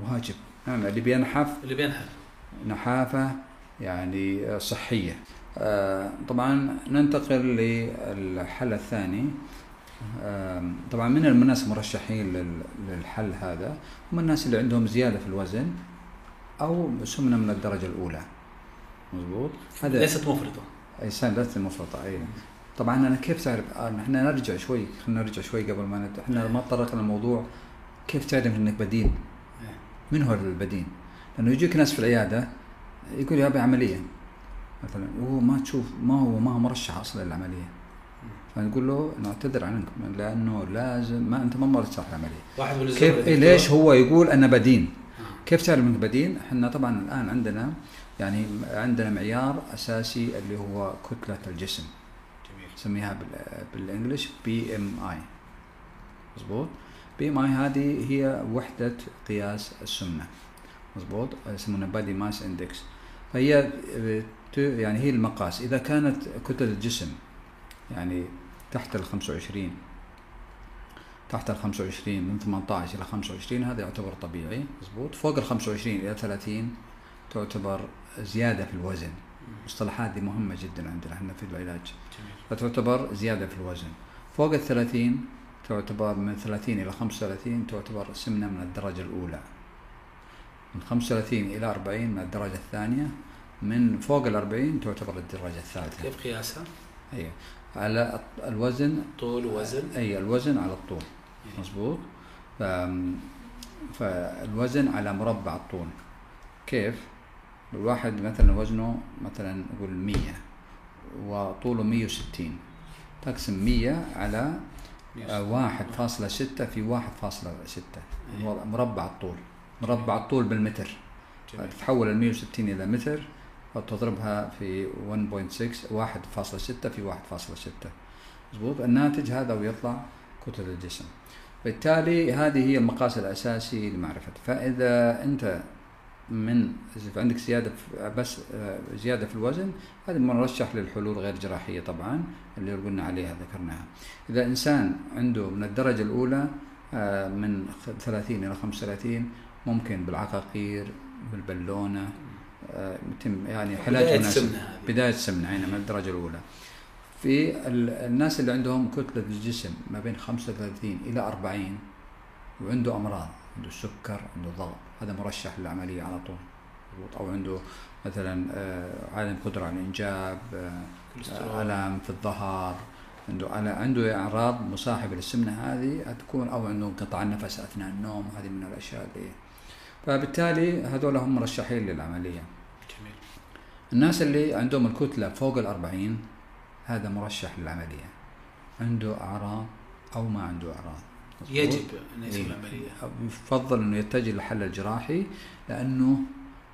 واجب. نعم اللي بينحف. اللي بينحف. نحافة يعني آه، صحية. آه، طبعا ننتقل للحل الثاني. طبعا من الناس المرشحين لل- للحل هذا؟ هم الناس اللي عندهم زيادة في الوزن أو سمنة من الدرجة الأولى. مضبوط هذا ليست مفرطة. إنسان ليست مفرطة أي طبعا أنا كيف تعرف؟ آه، إحنا نرجع شوي خلينا نرجع شوي قبل ما نت... إحنا ما تطرقنا الموضوع كيف تعرف إنك بدين؟ من هو البدين؟ لأنه يجيك ناس في العيادة يقول يا أبي عملية مثلا وهو ما تشوف ما هو ما هو مرشح أصلا للعملية. فنقول له نعتذر عنك لأنه لازم ما أنت ما مرشح للعمليه واحد من كيف إيه ليش هو يقول أنا بدين آه. كيف تعرف إنك بدين إحنا طبعا الآن عندنا يعني عندنا معيار أساسي اللي هو كتلة الجسم. نسميها بال- بال English BMI مظبوط؟ BMI هذه هي وحدة قياس السمنة. مظبوط؟ يسمونها body mass index فهي يعني هي المقاس. إذا كانت كتله الجسم يعني تحت ال 25 تحت ال 25 من 18 إلى 25 هذا يعتبر طبيعي. مظبوط؟ فوق ال 25 إلى 30 تعتبر زيادة في الوزن. المصطلحات دي مهمة جدا عندنا إحنا في العلاج. فتعتبر زيادة في الوزن. فوق الثلاثين تعتبر من 30 إلى 35 تعتبر سمنة من الدرجة الأولى. من 35 إلى 40 من الدرجة الثانية. من فوق ال 40 تعتبر الدرجة الثالثة. كيف قياسها؟ أيوة على الوزن. طول ووزن أي الوزن على الطول. مظبوط؟ ف... فالوزن على مربع الطول. كيف؟ الواحد مثلا وزنه مثلا نقول 100 وطوله 160 تقسم 100 على آه، واحد فاصلة ستة في واحد فاصلة ستة. أيوة. مربع الطول. مربع الطول بالمتر. تحول ال 160 إلى متر وتضربها في 1.6 واحد فاصلة ستة في واحد فاصلة ستة. مظبوط؟ الناتج هذا ويطلع كتلة الجسم. بالتالي هذه هي المقاس الأساسي لمعرفة. فإذا أنت من عندك زيادة في بس آه، زيادة في الوزن هذا مرشح للحلول غير جراحية طبعا اللي قلنا عليها ذكرناها إذا إنسان عنده من الدرجة الأولى آه، من خ- 30 إلى 35 ممكن بالعقاقير بالبالونة آه، يتم يعني. السمنة هذه. بداية السمنة هنا من الدرجة الأولى في ال- الناس اللي عندهم كتلة الجسم ما بين 35 إلى 40 وعنده أمراض عنده سكر عنده ضغط هذا مرشح للعملية على طول. أو عنده مثلا آه، عدم قدرة على الإنجاب آه،. ألم في الظهر عنده عنده أعراض مصاحبة للسمنة هذه تكون أو عنده انقطاع نفس أثناء النوم هذه من الأشياء اللي فبالتالي هذول هم مرشحين للعملية جميل الناس اللي عندهم الكتلة فوق الأربعين هذا مرشح للعملية عنده أعراض أو ما عنده أعراض؟ يجب أن يسوي إيه. العملية. يفضل أنه يتجه للحل الجراحي لأنه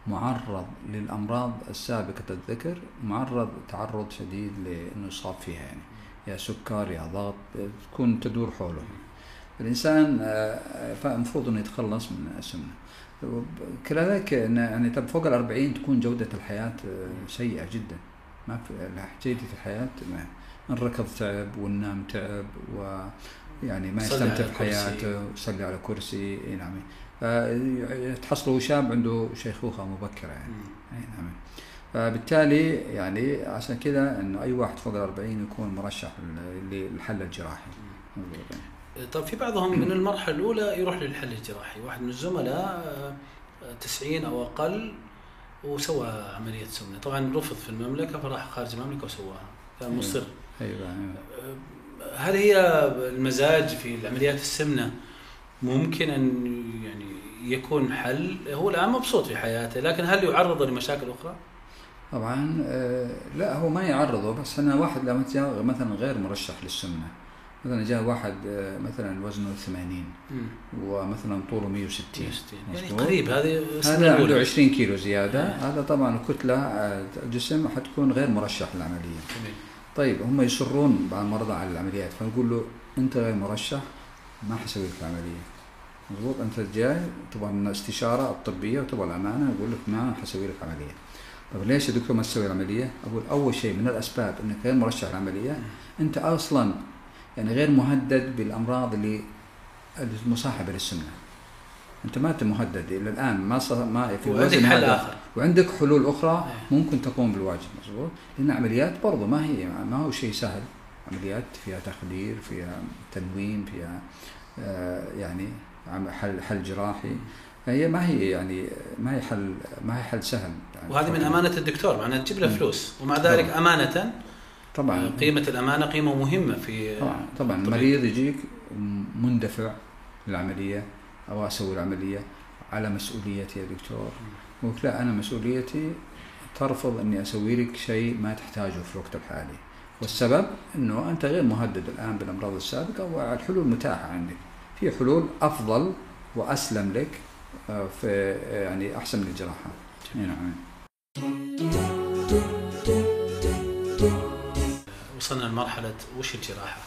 معرض للأمراض السابقة الذكر معرض تعرض شديد لأنه يصاب فيها يعني. يا سكر يا ضغط تكون تدور حوله الإنسان آه، فالمفروض أنه يتخلص من السمنة. كذلك يعني طب فوق الأربعين تكون جودة الحياة آه، سيئة جدا. ما في جيدة الحياة ما الركض تعب والنام تعب ويعني ما يستمتع على في كرسي. حياته يصلي على كرسي. إي نعم. آه، تحصلوا شاب عنده شيخوخة مبكرة يعني. إي نعم. فبالتالي يعني عشان كذا إنه أي واحد فوق الأربعين يكون مرشح لل- للحل الجراحي. طيب في بعضهم من المرحلة الأولى يروح للحل الجراحي. واحد من الزملاء آه، 90 أو أقل وسوى عملية سمنة. طبعا رفض في المملكة فراح خارج المملكة وسواها. كان مصر. أيوه أيوة. آه، هل هي المزاج في العمليات السمنة ممكن أن يعني يكون حل هو الآن مبسوط في حياته لكن هل يعرض لمشاكل أخرى؟ طبعا آه، لا هو ما يعرضه بس أنا واحد لما جاء مثلا غير مرشح للسمنة مثلا جاء واحد آه، مثلا وزنه 80 مم. ومثلا طوله 160 160. يعني. قريب هذه هذا عنده الأولى. 20 كيلو زيادة آه. هذا طبعا الكتلة آه، الجسم حتكون غير مرشح للعملية جميل. طيب هم يصرون بعض المرضى على العمليات فنقول له أنت غير مرشح ما حسوي لك العملية. مضبوط؟ أنت جاي تبغى لنا استشاره الطبية وتبغى الأمانة يقول لك ما حسوي لك عمليه طيب ليش يا دكتور ما تسوي العملية؟ أقول أول شيء من الأسباب إنك غير مرشح للعمليه أنت أصلا يعني غير مهدد بالأمراض اللي المصاحبة للسمنه أنت ما أنت مهدد. إلى الآن ما صار ما في وعندك حل هذا. آخر. وعندك حلول أخرى إيه. ممكن تقوم بالواجب مظبوط؟ لأن عمليات برضو ما هي ما هو شيء سهل. عمليات فيها تخدير فيها تنويم فيها آه، يعني حل حل جراحي. فهي ما هي يعني ما هي حل ما هي حل سهل. يعني وهذه من أمانة الدكتور معناها تجيب له. فلوس. ومع ذلك طبعاً. أمانة طبعا. قيمة الأمانة قيمة مهمة في طبعا. طبعا. المريض يجيك مندفع للعملية. أو أسوي العملية على مسؤوليتي يا دكتور. قلت لا أنا مسؤوليتي ترفض إني أسوي لك شيء ما تحتاجه في الوقت الحالي. والسبب إنه أنت غير مهدد الآن بالأمراض السابقة والحلول متاحة عندك. في حلول أفضل وأسلم لك آه، في آه، يعني أحسن من الجراحة. نعم. وصلنا لمرحلة وش الجراحة؟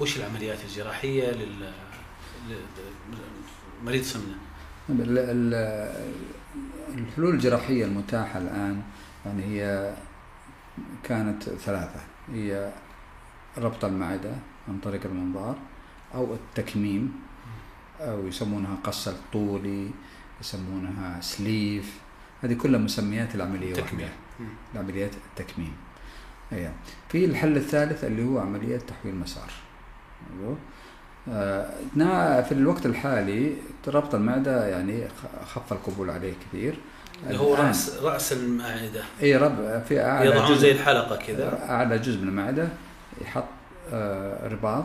وش العمليات الجراحية لل مريض سمنه؟ ال- ال- الحلول الجراحية المتاحة الآن يعني هي كانت ثلاثة هي ربط المعدة عن طريق المنظار أو التكميم أو يسمونها قص الطولي يسمونها سليف هذه كلها مسميات العملية تكميم. واحدة مم. لعمليات التكميم أيه. في الحل الثالث اللي هو عملية تحويل مسار نا- في الوقت الحالي ربط المعدة يعني خف القبول عليه كثير. اللي هو راس رأس المعدة. إي رب في أعلى يضعون جزء زي الحلقة كذا. أعلى جزء من المعدة يحط آه، رباط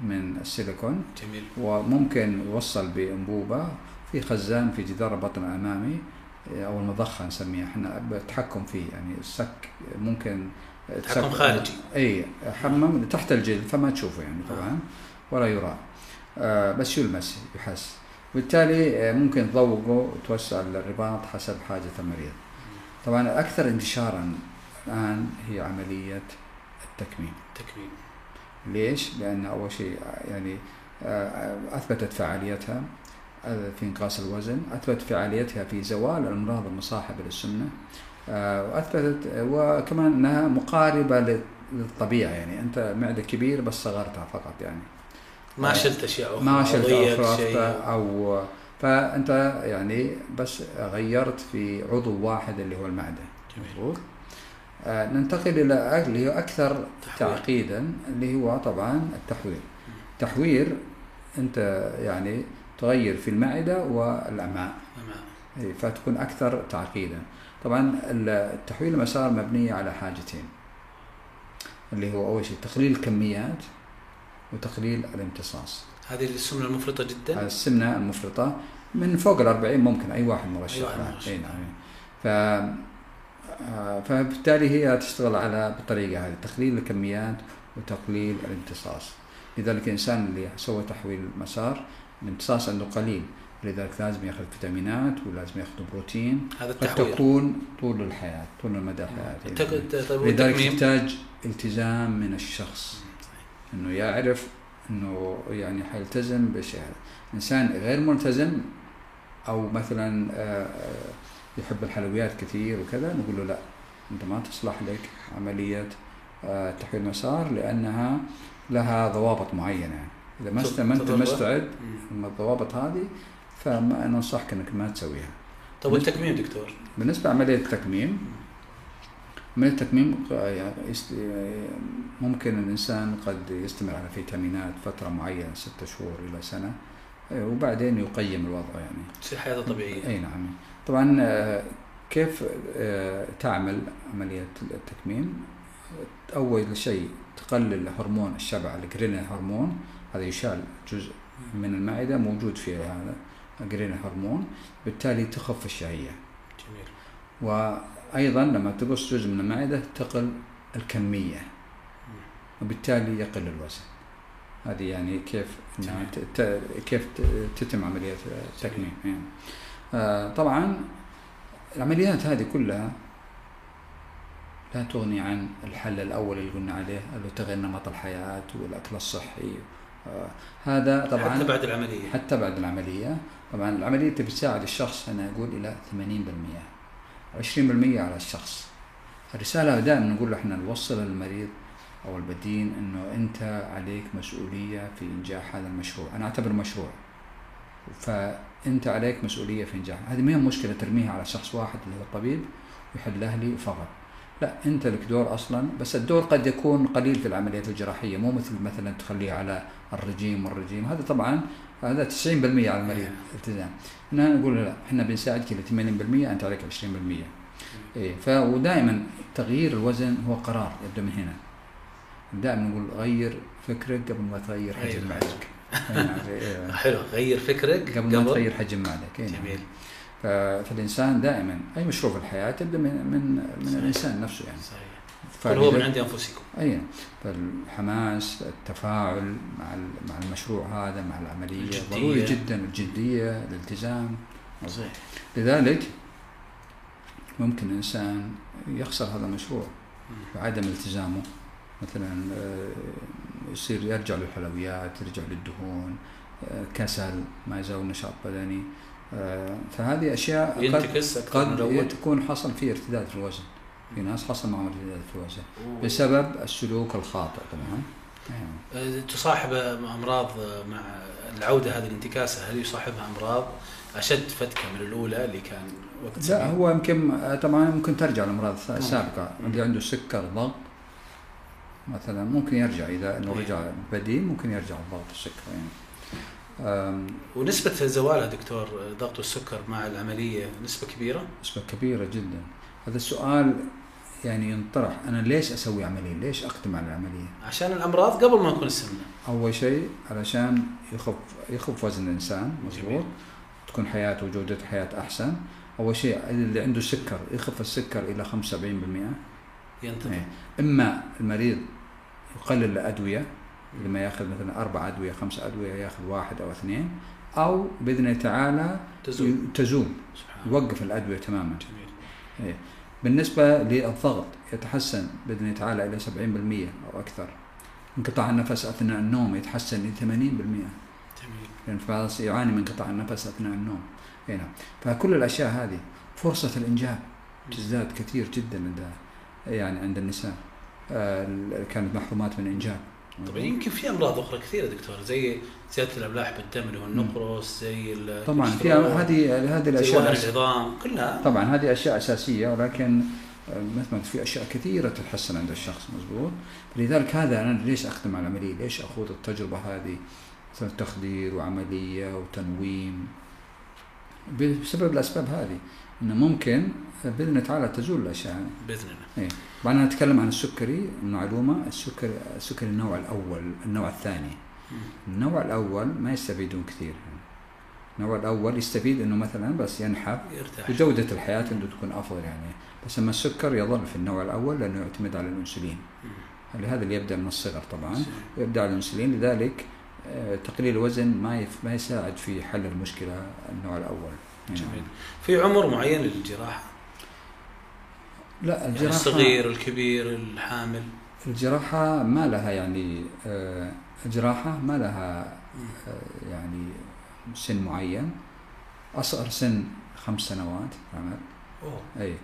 من السيليكون. جميل. وممكن يوصل بأنبوبة في خزان في جدار البطن الأمامي أو المضخة نسميها. إحنا بالتحكم فيه يعني السك ممكن تحكم خارجي. إي حمم تحت الجلد فما تشوفه يعني طبعا ولا يرى آه بس يلمس يحس. بالتالي آه، ممكن تضوقه وتوسع الرباط حسب حاجة المريض. طبعا الاكثر انتشارا الآن هي عملية التكميم. تكميم ليش؟ لأن أول شيء يعني آه، أثبتت فعاليتها في إنقاص الوزن أثبتت فعاليتها في زوال الأمراض المصاحبة للسمنة وأثبتت وكمان أنها مقاربة لل- للطبيعة. يعني أنت معدة كبير بس صغرتها فقط يعني. ما شلت أشياء أخرى ما شلت شيء. أو فأنت يعني بس غيرت في عضو واحد اللي هو المعدة جميل. آه، ننتقل إلى اللي هو أكثر تحويل. تعقيدا اللي هو طبعا التحوير تحوير أنت يعني تغير في المعدة والأمعاء. فتكون أكثر تعقيدا. طبعا التحويل المسار مبنيه على حاجتين. اللي هو أول شيء تقليل الكميات وتقليل الامتصاص. هذه السمنة المفرطة جدا؟ السمنة المفرطة من فوق ال 40 ممكن أي واحد مرشح. لها. اي نعم. ف آه، فبالتالي هي تشتغل على بالطريقة هذه تقليل الكميات وتقليل الامتصاص. لذلك الإنسان اللي سوى تحويل مسار الامتصاص عنده قليل لذلك لازم يأخذ فيتامينات ولازم يأخذ بروتين. هذا قد التحويل. تكون طول الحياة طول المدى الحياة. طيب لذلك يحتاج التزام من الشخص. إنه يعرف إنه يعني حيلتزم بشيء هذا إنسان غير ملتزم أو مثلا آه، آه، يحب الحلويات كثير وكذا نقول له لا أنت ما تصلح لك عملية آه، تحويل مسار لأنها لها ضوابط معينة إذا ما انت؟ مستعد. من الضوابط هذه فما ننصحك إنك ما تسويها طيب والتكميم دكتور بالنسبة لعملية التكميم عملية التكميم يعني ممكن الإنسان قد يستمر على فيتامينات فترة معينة ستة شهور إلى سنة آه، وبعدين يقيم الوضع يعني. تصير حياته طبيعية. أي نعم. طبعا آه، كيف آه، تعمل عملية التكميم أول شيء تقلل هرمون الشبع الجرينين هرمون. هذا يشال جزء من المعدة موجود فيه هذا جرينين هرمون. بالتالي تخف الشهية. جميل. وأيضا لما تقص جزء من المعدة تقل الكمية وبالتالي يقل الوزن. هذه يعني كيف كيف تتم عملية التكميم يعني. آه، طبعا العمليات هذه كلها لا تغني عن الحل الأول اللي قلنا عليه اللي هو تغيير نمط الحياة والأكل الصحي. آه، هذا طبعا حتى بعد العملية. حتى بعد العملية. طبعا العملية تبي تساعد الشخص أنا أقول إلى 80% 20% على الشخص. الرسالة دائما نقول إحنا نوصل للمريض أو البدين إنه أنت عليك مسؤولية في إنجاح هذا المشروع. أنا أعتبره مشروع. فأنت عليك مسؤولية في إنجاح. هذه ما هي مشكلة ترميها على شخص واحد اللي هو الطبيب ويحلها لي فقط. لا أنت لك دور أصلا بس الدور قد يكون قليل في العمليات الجراحية مو مثل مثلا تخليه على الرجيم والرجيم. هذا طبعا هذا 90% على المريض. التزام. هنا نقول لا إحنا بنساعدك إلى 80% أنت عليك 20% إيه ف ودائما تغيير الوزن هو قرار يبدأ من هنا. دائما نقول غير فكرك قبل ما تغير غير حجم معدتك. إيه، نعم، إيه. حلو. غير فكرك قبل ما تغير حجم معدتك. إيه، نعم. جميل. فالإنسان دائما أي مشروع في الحياة تبدأ من من من. الإنسان نفسه يعني. صحيح. قل هو من عند أنفسكم. أي فالحماس التفاعل مع مع المشروع هذا مع العملية الجدية. ضروري جدا الجدية الالتزام. صحيح. لذلك ممكن الإنسان يخسر هذا المشروع. بعدم التزامه. مثلا آه، يصير يرجع للحلويات يرجع للدهون آه، كسل ما يزال نشاط بدني. آه، فهذه أشياء قد قد تكون حصل فيه ارتداد في الوزن. في ناس حصل معهم أوه. بسبب السلوك الخاطئ طبعا يعني أه، تصاحب أمراض مع العودة هذه الانتكاسه هل يصاحبها أمراض؟ أشد فتكة من الأولى اللي كان وقت لا؟ هو يمكن آه، طبعا ممكن ترجع لامراض مم. سابقه اللي عنده سكر ضغط مثلا ممكن يرجع. إذا إنه إيه. رجع بديل ممكن يرجع الضغط السكر يعني. آم، ونسبة زوالها دكتور ضغط السكر مع العملية نسبة كبيرة؟ نسبة كبيرة جدا. هذا السؤال يعني ينطرح. أنا ليش أسوي عملية؟ ليش أقدم على العملية؟ عشان الأمراض قبل ما نكون السمنة. أول شيء علشان يخف يخف وزن الإنسان مضبوط. تكون حياته وجودة حياة أحسن. أول شيء اللي عنده سكر يخف السكر إلى 75% ينتظر إيه. إما المريض يقلل الأدوية لما يأخذ مثلا أربع أدوية خمس أدوية يأخذ واحد أو اثنين أو بإذن الله تعالى تزول. تزول. يوقف الأدوية تماما. جميل. بالنسبة للضغط يتحسن بإذن تعالى إلى 70% أو أكثر. انقطاع النفس أثناء النوم يتحسن ل 80% جميل. لأن في بعض يعاني من انقطاع النفس أثناء النوم. هنا فكل الأشياء هذه فرصة الإنجاب تزداد كثير جدا عند يعني عند النساء. آه، كانت محرومات من الإنجاب طبعا يمكن في أمراض أخرى كثيرة دكتور زي زيادة الأملاح بالدم اللي هو النقرس زي طبعا في هذه هذه زي وهن العظام كلها طبعا هذه أشياء أساسية ولكن آه، مثل ما قلت في أشياء كثيرة تتحسن عند الشخص مزبوط فلذلك هذا أنا ليش اقدم على العملية؟ ليش أخوض التجربة هذه؟ مثلا تخدير وعملية وتنويم بسبب الأسباب هذه إنه ممكن باذن الله تعالى تزول الأشياء. بإذن الله طبعا أنا أتكلم عن السكري معلومه السكري السكري النوع الأول النوع الثاني. النوع الأول ما يستفيدون كثير. النوع الأول يستفيد إنه مثلا بس ينحف يرتاح. وجودة الحياة عنده تكون أفضل يعني. بس أما السكر يظل في النوع الأول لأنه يعتمد على الأنسولين. مم. لهذا اللي يبدأ من الصغر؟ طبعا. يبدأ على الأنسولين لذلك آه، تقليل الوزن ما ما يساعد في حل المشكلة النوع الأول. يعني جميل. في عمر معين للجراحة؟ لا يعني الجراحة الصغير الكبير الحامل. الجراحة ما لها يعني آه، الجراحة ما لها. آه، يعني سن معين. أصغر سن خمس سنوات عمل أوه. أي.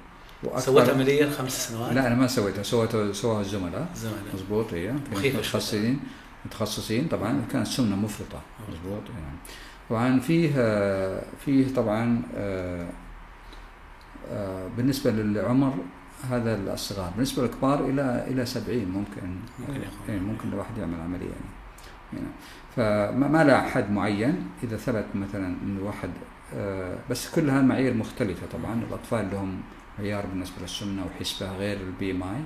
سويت عملية خمس سنوات؟ لا أنا ما سويتها سويتها سواها الزملاء. زمان مضبوط هي شوي. متخصصين متخصصين. طبعا كانت سمنه مفرطة. مضبوط يعني طبعا فيه آه، فيه طبعا بالنسبة للعمر هذا الصغار بالنسبة للكبار إلى إلى 70 ممكن. ممكن. يعني ممكن الواحد يعمل عملية يعني. يعني فما ما لها حد معين. إذا ثبت مثلا إنه واحد آه، بس كلها معايير مختلفة طبعا. الأطفال لهم معيار بالنسبة للسمنة وحسبه غير البي إم آي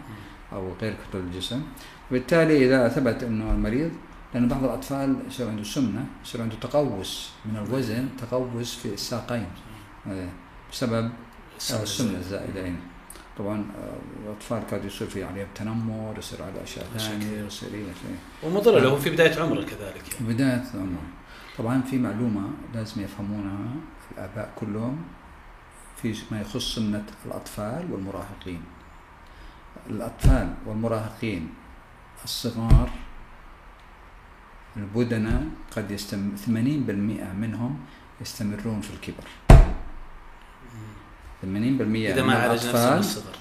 أو غير كتله الجسم. وبالتالي إذا ثبت إنه المريض لأن بعض الأطفال يصير عنده سمنة يصير عنده تقوس من الوزن تقوس في الساقين. هذا بسبب آه، السمنة الزائدة. يعني. طبعا آه، الأطفال قد يصير في عليهم تنمر يصير على أشياء أشياء ثانية. يصير إيه شيء ومضر له في بداية عمره كذلك يعني. بداية العمر طبعا في معلومة لازم يفهمونها الآباء كلهم في ما يخص سمنة الأطفال والمراهقين الأطفال والمراهقين الصغار البدنة قد يستم 80% منهم يستمرون في الكبر 80% إذا من ما عالج نفسه من الصغر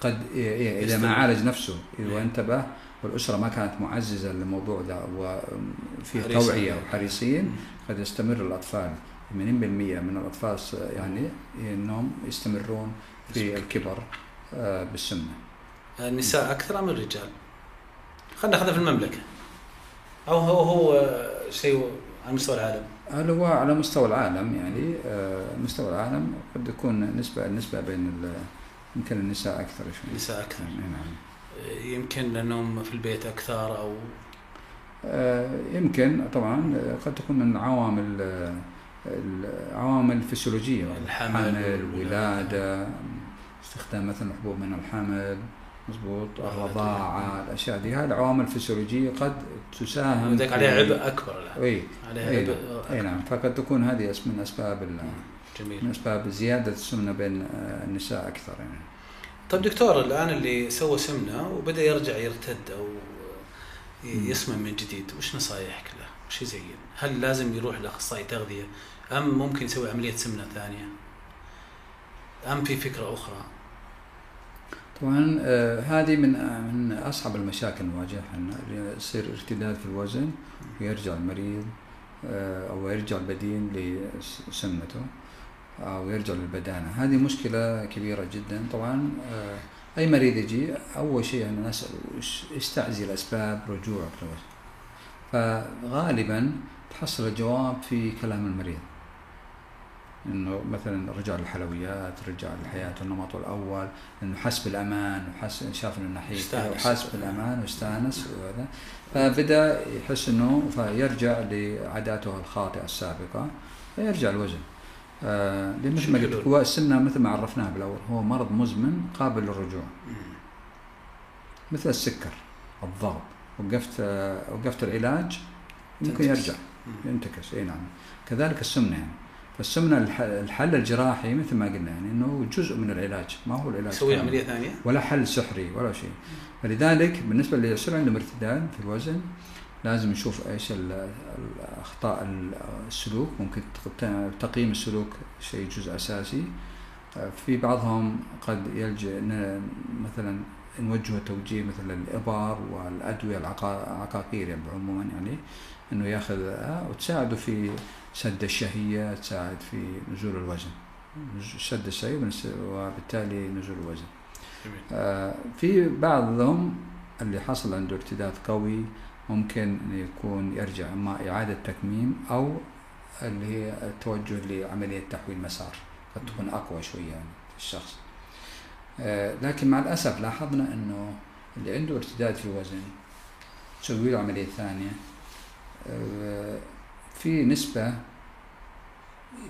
قد ي- ي- إذا ما. عالج نفسه إذا إيه. انتبه والأسرة ما كانت معززة للموضوع ده وفي. توعية وحريصين. قد يستمر الأطفال 80% من الأطفال يعني إنهم يستمرون في الكبر آه، بالسمنه النساء أكثر أم الرجال؟ خلينا ناخذها في المملكة أو هو هو شيء على مستوى العالم هذا هو على مستوى العالم يعني آه، مستوى العالم قد يكون نسبة النسبة بين يمكن النساء أكثر شوي. النساء أكثر. نعم نعم. يمكن لأنهم في البيت أكثر أو؟ آه، يمكن طبعا آه، قد تكون من عوامل آه، العوامل الفسيولوجية. الحمل الولادة استخدام مثلا حبوب من الحمل مضبوط الرضاعة الأشياء دي هذه عوامل فسيولوجية قد تساهم ذاك في- عليها عبء أكبر الآن. إي عليها عبء نعم. اي. نعم فقد تكون هذه من أسباب ال- من جميل أسباب زيادة السمنة بين آه، النساء أكثر يعني طيب دكتور الآن اللي سوى سمنة وبدأ يرجع يرتد أو يسمن من جديد وش نصايحك له؟ وش يزين؟ هل لازم يروح لأخصائي تغذية أم ممكن يسوي عملية سمنة ثانية؟ أم في فكرة أخرى؟ طبعا آه، هذه من آه، من أصعب المشاكل نواجهها يصير ارتداد في الوزن ويرجع المريض آه، أو يرجع البدين لسمنته أو يرجع للبدانة. هذه مشكلة كبيرة جدا. طبعا أي مريض يجي أول شيء يعني نساله إيش- استعزل اسباب رجوعك للوزن فغالبا تحصل الجواب في كلام المريض. إنه مثلا رجع للحلويات رجع للحياه النمط الأول إنه حس بالأمان وحس شاف إنه نحيف. وحس بالأمان واستانس وهذا. فبدأ يحس إنه فيرجع لعاداته الخاطئة السابقة فيرجع الوزن. آه مثل ما قلت. هو السمنة مثل ما عرفناها بالأول هو مرض مزمن قابل للرجوع. مثل السكر الضغط وقفت آه وقفت العلاج ممكن. يرجع ينتكس. إي نعم. كذلك السمنة. يعني فالسمنه الح- الحل الجراحي مثل ما قلنا يعني إنه جزء من العلاج ما هو العلاج كامل. عملية ثانية؟ ولا حل سحري ولا شيء فلذلك بالنسبة اللي يصير عندهم ارتداد في الوزن لازم نشوف إيش ال- الأخطاء ال- السلوك ممكن تق- تقييم السلوك شيء جزء أساسي في بعضهم قد يلجأ مثلا نوجهه توجيه مثل الإبر والأدوية العقا- العقاقير يعني عموما يعني إنه ياخذها وتساعده في سد الشهية تساعد في نزول الوزن. سد الشهية وبنس- وبالتالي نزول الوزن. آه، في بعضهم اللي حصل عنده ارتداد قوي ممكن يكون يرجع اما إعادة تكميم أو اللي هي التوجه لعملية تحويل مسار قد تكون أقوى شوية يعني في الشخص. آه، لكن مع الأسف لاحظنا أنه اللي عنده ارتداد في الوزن تسوي له عملية ثانية. آه، في نسبة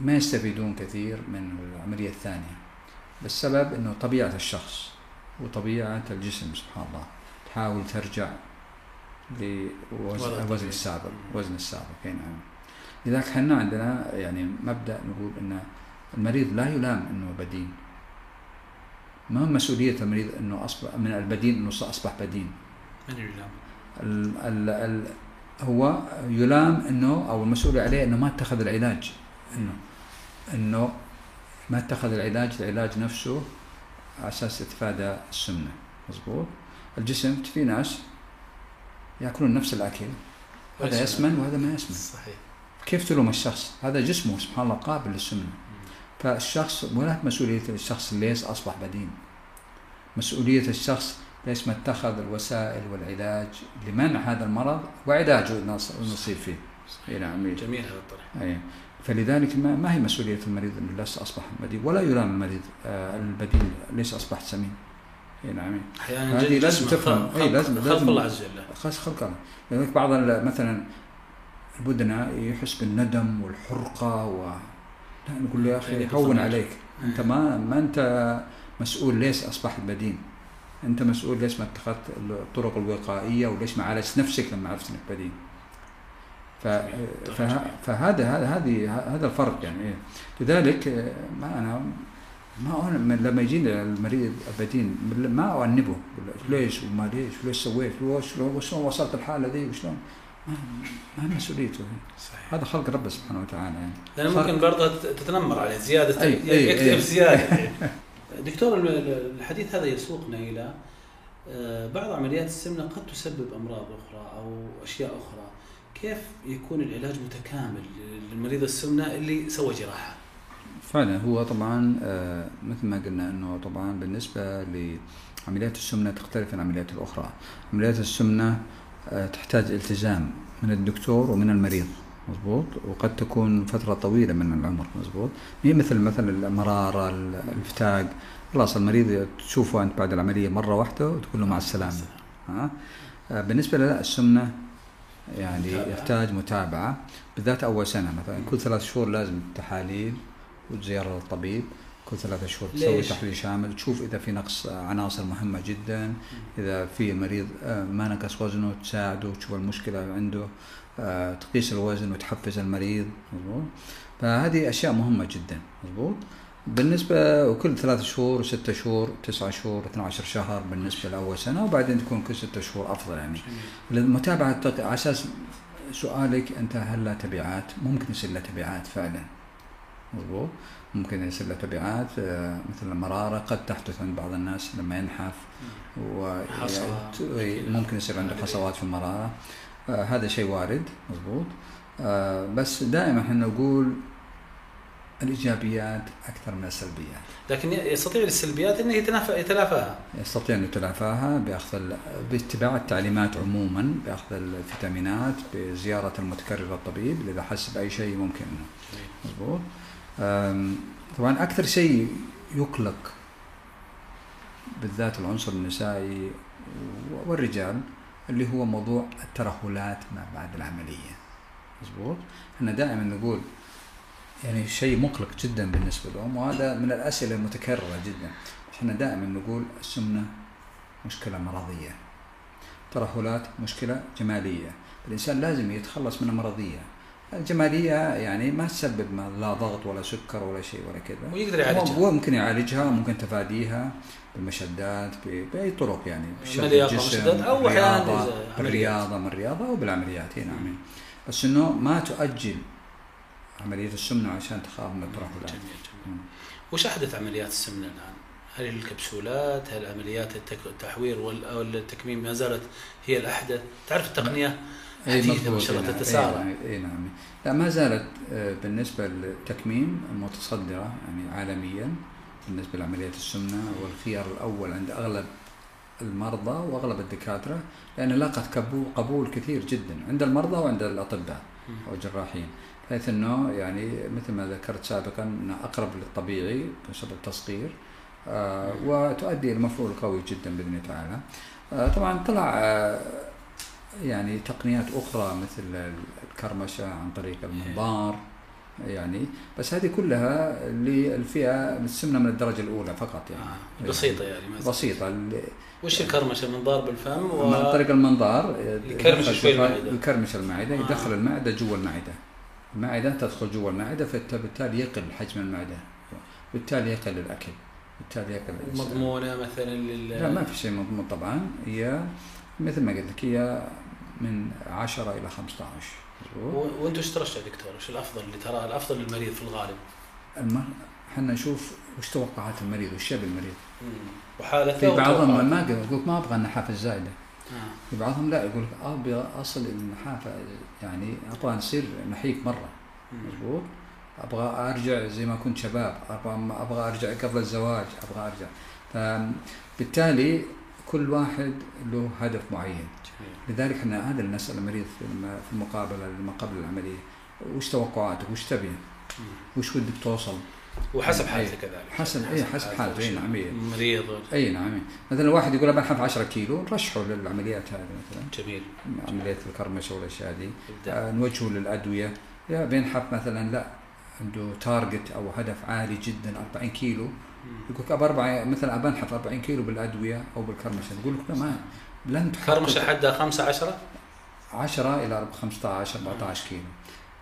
ما يستفيدون كثير من العملية الثانية بالسبب إنه طبيعة الشخص وطبيعة الجسم سبحان الله. تحاول ترجع لوزن السابق وزن السابق أي نعم. لذلك إحنا عندنا يعني مبدأ نقول إن المريض لا يلام إنه بدين. ما مسؤولية المريض إنه اصبح من البدين إنه أصبح بدين؟ من يلام؟ ال ال ال هو يلام إنه أو المسؤول عليه إنه ما اتخذ العلاج. إنه إنه ما اتخذ العلاج العلاج نفسه على أساس يتفادى السمنة. مظبوط؟ الجسم في ناس يأكلون نفس الأكل. هذا. يسمن وهذا ما يسمن. صحيح. كيف تلوم الشخص؟ هذا جسمه سبحان الله قابل للسمنة. فالشخص ولا مسؤولية الشخص ليش أصبح بدين. مسؤولية الشخص ليش ما اتخذ الوسائل والعلاج لمنع هذا المرض وعلاجه نص- نصيب فيه. اي نعم جميل هذا الطرح. فلذلك ما, ما هي مسؤولية المريض أنه ليش أصبح بدين ولا يلام المريض آه البديل ليش أصبحت سمين اي نعم أحيانا هذه لازم تفهم. أي لازم- خلق لازم- الله عز وجل خاص خلق الله لذلك بعض مثلا البدناء يحس بالندم والحرقة و لا نقول له يا أخي يعني هون. عليك أنت ما ما أنت مسؤول ليش اصبحت بدين أنت مسؤول ليش ما اتخذت الطرق الوقائية وليش ما عالجت نفسك لما عرفت إنك بدين. فهذا هذا هذه هذا الفرق يعني إيه. لذلك ما أنا ما أنا من- لما يجيني المريض البدين ما له ليش وما ليش وليش سويت وشلون وصلت الحالة دي وشلون؟ ما هي مسؤوليته صحيح. هذا خلق رب سبحانه وتعالى يعني. لأنه خلق- ممكن برضه تتنمر عليه زياده أي- أي- يكتب أي. زيادة دكتور ال- ال- الحديث هذا يسوقنا إلى آه، بعض عمليات السمنة قد تسبب أمراض أخرى أو أشياء أخرى. كيف يكون العلاج متكامل للمريض السمنة اللي سوى جراحة؟ فعلا هو طبعا آه، مثل ما قلنا إنه طبعا بالنسبة لعمليات السمنة تختلف عن العمليات الأخرى. عمليات السمنة آه، تحتاج التزام من الدكتور ومن المريض مضبوط وقد تكون فترة طويلة من العمر مضبوط هي مثل مثلا المراره ال- الفتاق خلاص المريض تشوفه أنت بعد العملية مرة واحدة وتقول له مع السلامة. ها؟ آه، بالنسبة لا السمنة يعني متابعة. يحتاج متابعة. بالذات أول سنة مثلا كل ثلاث شهور لازم تحاليل وزياره للطبيب كل ثلاثة شهور تسوي؟ تحليل شامل. تشوف إذا في نقص عناصر مهمة جدا. إذا في المريض آه، ما نقص وزنه تساعده تشوف المشكلة عنده آه، تقيس الوزن وتحفز المريض. مضبوط فهذه أشياء مهمة جدا. مضبوط بالنسبة وكل ثلاث شهور وستة شهور تسعة شهور 12 شهر بالنسبة لأول سنة وبعدين تكون كل ستة شهور أفضل يعني. المتابعة على أساس سؤالك أنت هل له تبعات؟ ممكن يصير له تبعات فعلا. مضبوط ممكن يصير له تبعات آه، مثل المرارة قد تحدث عند بعض الناس لما ينحف و حصوات. يعني ممكن يصير عنده حصوات في المرارة. آه، هذا شيء وارد. مضبوط. آه، بس دائما إحنا نقول الإيجابيات أكثر من السلبيات. لكن يستطيع السلبيات إنه يتلافاها. يستطيع أن يتلافاها بأخذ باتباع التعليمات عموما بأخذ الفيتامينات بزيارة المتكرر للطبيب اذا حس بأي شيء ممكن. انه مضبوط طبعا أكثر شيء يقلق بالذات العنصر النسائي والرجال اللي هو موضوع الترهلات ما بعد العملية. مضبوط إحنا دائما نقول يعني شيء مقلق جدا بالنسبة لهم وهذا من الأسئلة المتكررة جدا. إحنا دائما نقول السمنة مشكلة مرضية. ترهلات مشكلة جمالية. الإنسان لازم يتخلص من المرضية. الجمالية يعني ما تسبب لا ضغط ولا سكر ولا شيء ولا كذا. ويقدر يعالجها. هو ممكن يعالجها ممكن تفاديها بالمشدات ب- بأي طرق يعني بشد الجسم، أو بالرياضة،. بالرياضة من الرياضه أو بالعمليات. هنا نعم. بس إنه ما تؤجل عملية السمنة عشان تخاف من الترهلات جميل جميل مم. وش أحدث عمليات السمنة الآن؟ هل الكبسولات؟ هل عمليات التحوير وال- أو التكميم ما زالت هي الأحدث؟ تعرف التقنية أي حديثة ما شاء الله نعم. تتسارع أي نعم لا ما زالت آه، بالنسبة للتكميم المتصدره يعني عالميا بالنسبة لعملية السمنة والخيار الأول عند أغلب المرضى وأغلب الدكاترة لأن لاقت قبول كثير جدا عند المرضى وعند الأطباء أو الجراحين بحيث أنه يعني مثل ما ذكرت سابقا أنه أقرب للطبيعي بسبب التصغير آه وتؤدي إلى مفعول قوي جدا بإذن الله تعالى. آه طبعا طلع آه يعني تقنيات أخرى مثل الكرمشة عن طريق المنظار يعني بس هذه كلها للفئة السمنه من الدرجة الأولى فقط يعني. بسيطة يعني. بسيطة وش الكرمشة منظار بالفم و... عن طريق المنظار يكرمش شوي المعدة. يكرمش المعدة. يدخل المعدة جوا المعدة المعدة تدخل جوا المعدة فبالتالي يقل حجم المعدة بالتالي يقل الأكل بالتالي يقل. مضمونة مثلا لل لا ما في شيء مضمون طبعا هي مثل ما قلت لك هي من 10 إلى 15 مظبوط؟ و... وأنتم إيش ترشح دكتور؟ وش الأفضل اللي ترى الأفضل للمريض في الغالب؟ إحنا نشوف وش توقعات المريض وش يبي المريض وحالته في بعضهم. ما يقول ما أبغى النحافه الزايده بعضهم لا يقول لك ابي أصل النحافه يعني أبغى نصير نحيف مرة. مضبوط أبغى أرجع زي ما كنت شباب أبغى أبغى أرجع قبل الزواج أبغى أرجع. فبالتالي كل واحد له هدف معين. جميل. لذلك إحنا هذا اللي نسال المريض في الم- في المقابلة لما قبل العملية. وش توقعاتك؟ وش تبي. وش ودك توصل؟ وحسب أي. حالته كذلك. حسب اي حسب حالته اي نعم إيه. مريض. اي نعم مثلا واحد يقول ابى انحف 10 كيلو نرشحه للعمليات هذه مثلا. جميل. عمليه الكرمشه والأشياء هذه آه، نوجهه للأدوية. يا بينحف مثلا لا عنده target أو هدف عالي جدا 40 كيلو. يقول لك ابى أربع مثلا ابى انحف 40 كيلو بالأدوية أو بالكرمشه نقول لك لا ما لن تحقق كرمشه حدها خمسة عشرة؟ 10 إلى 15 14 كيلو.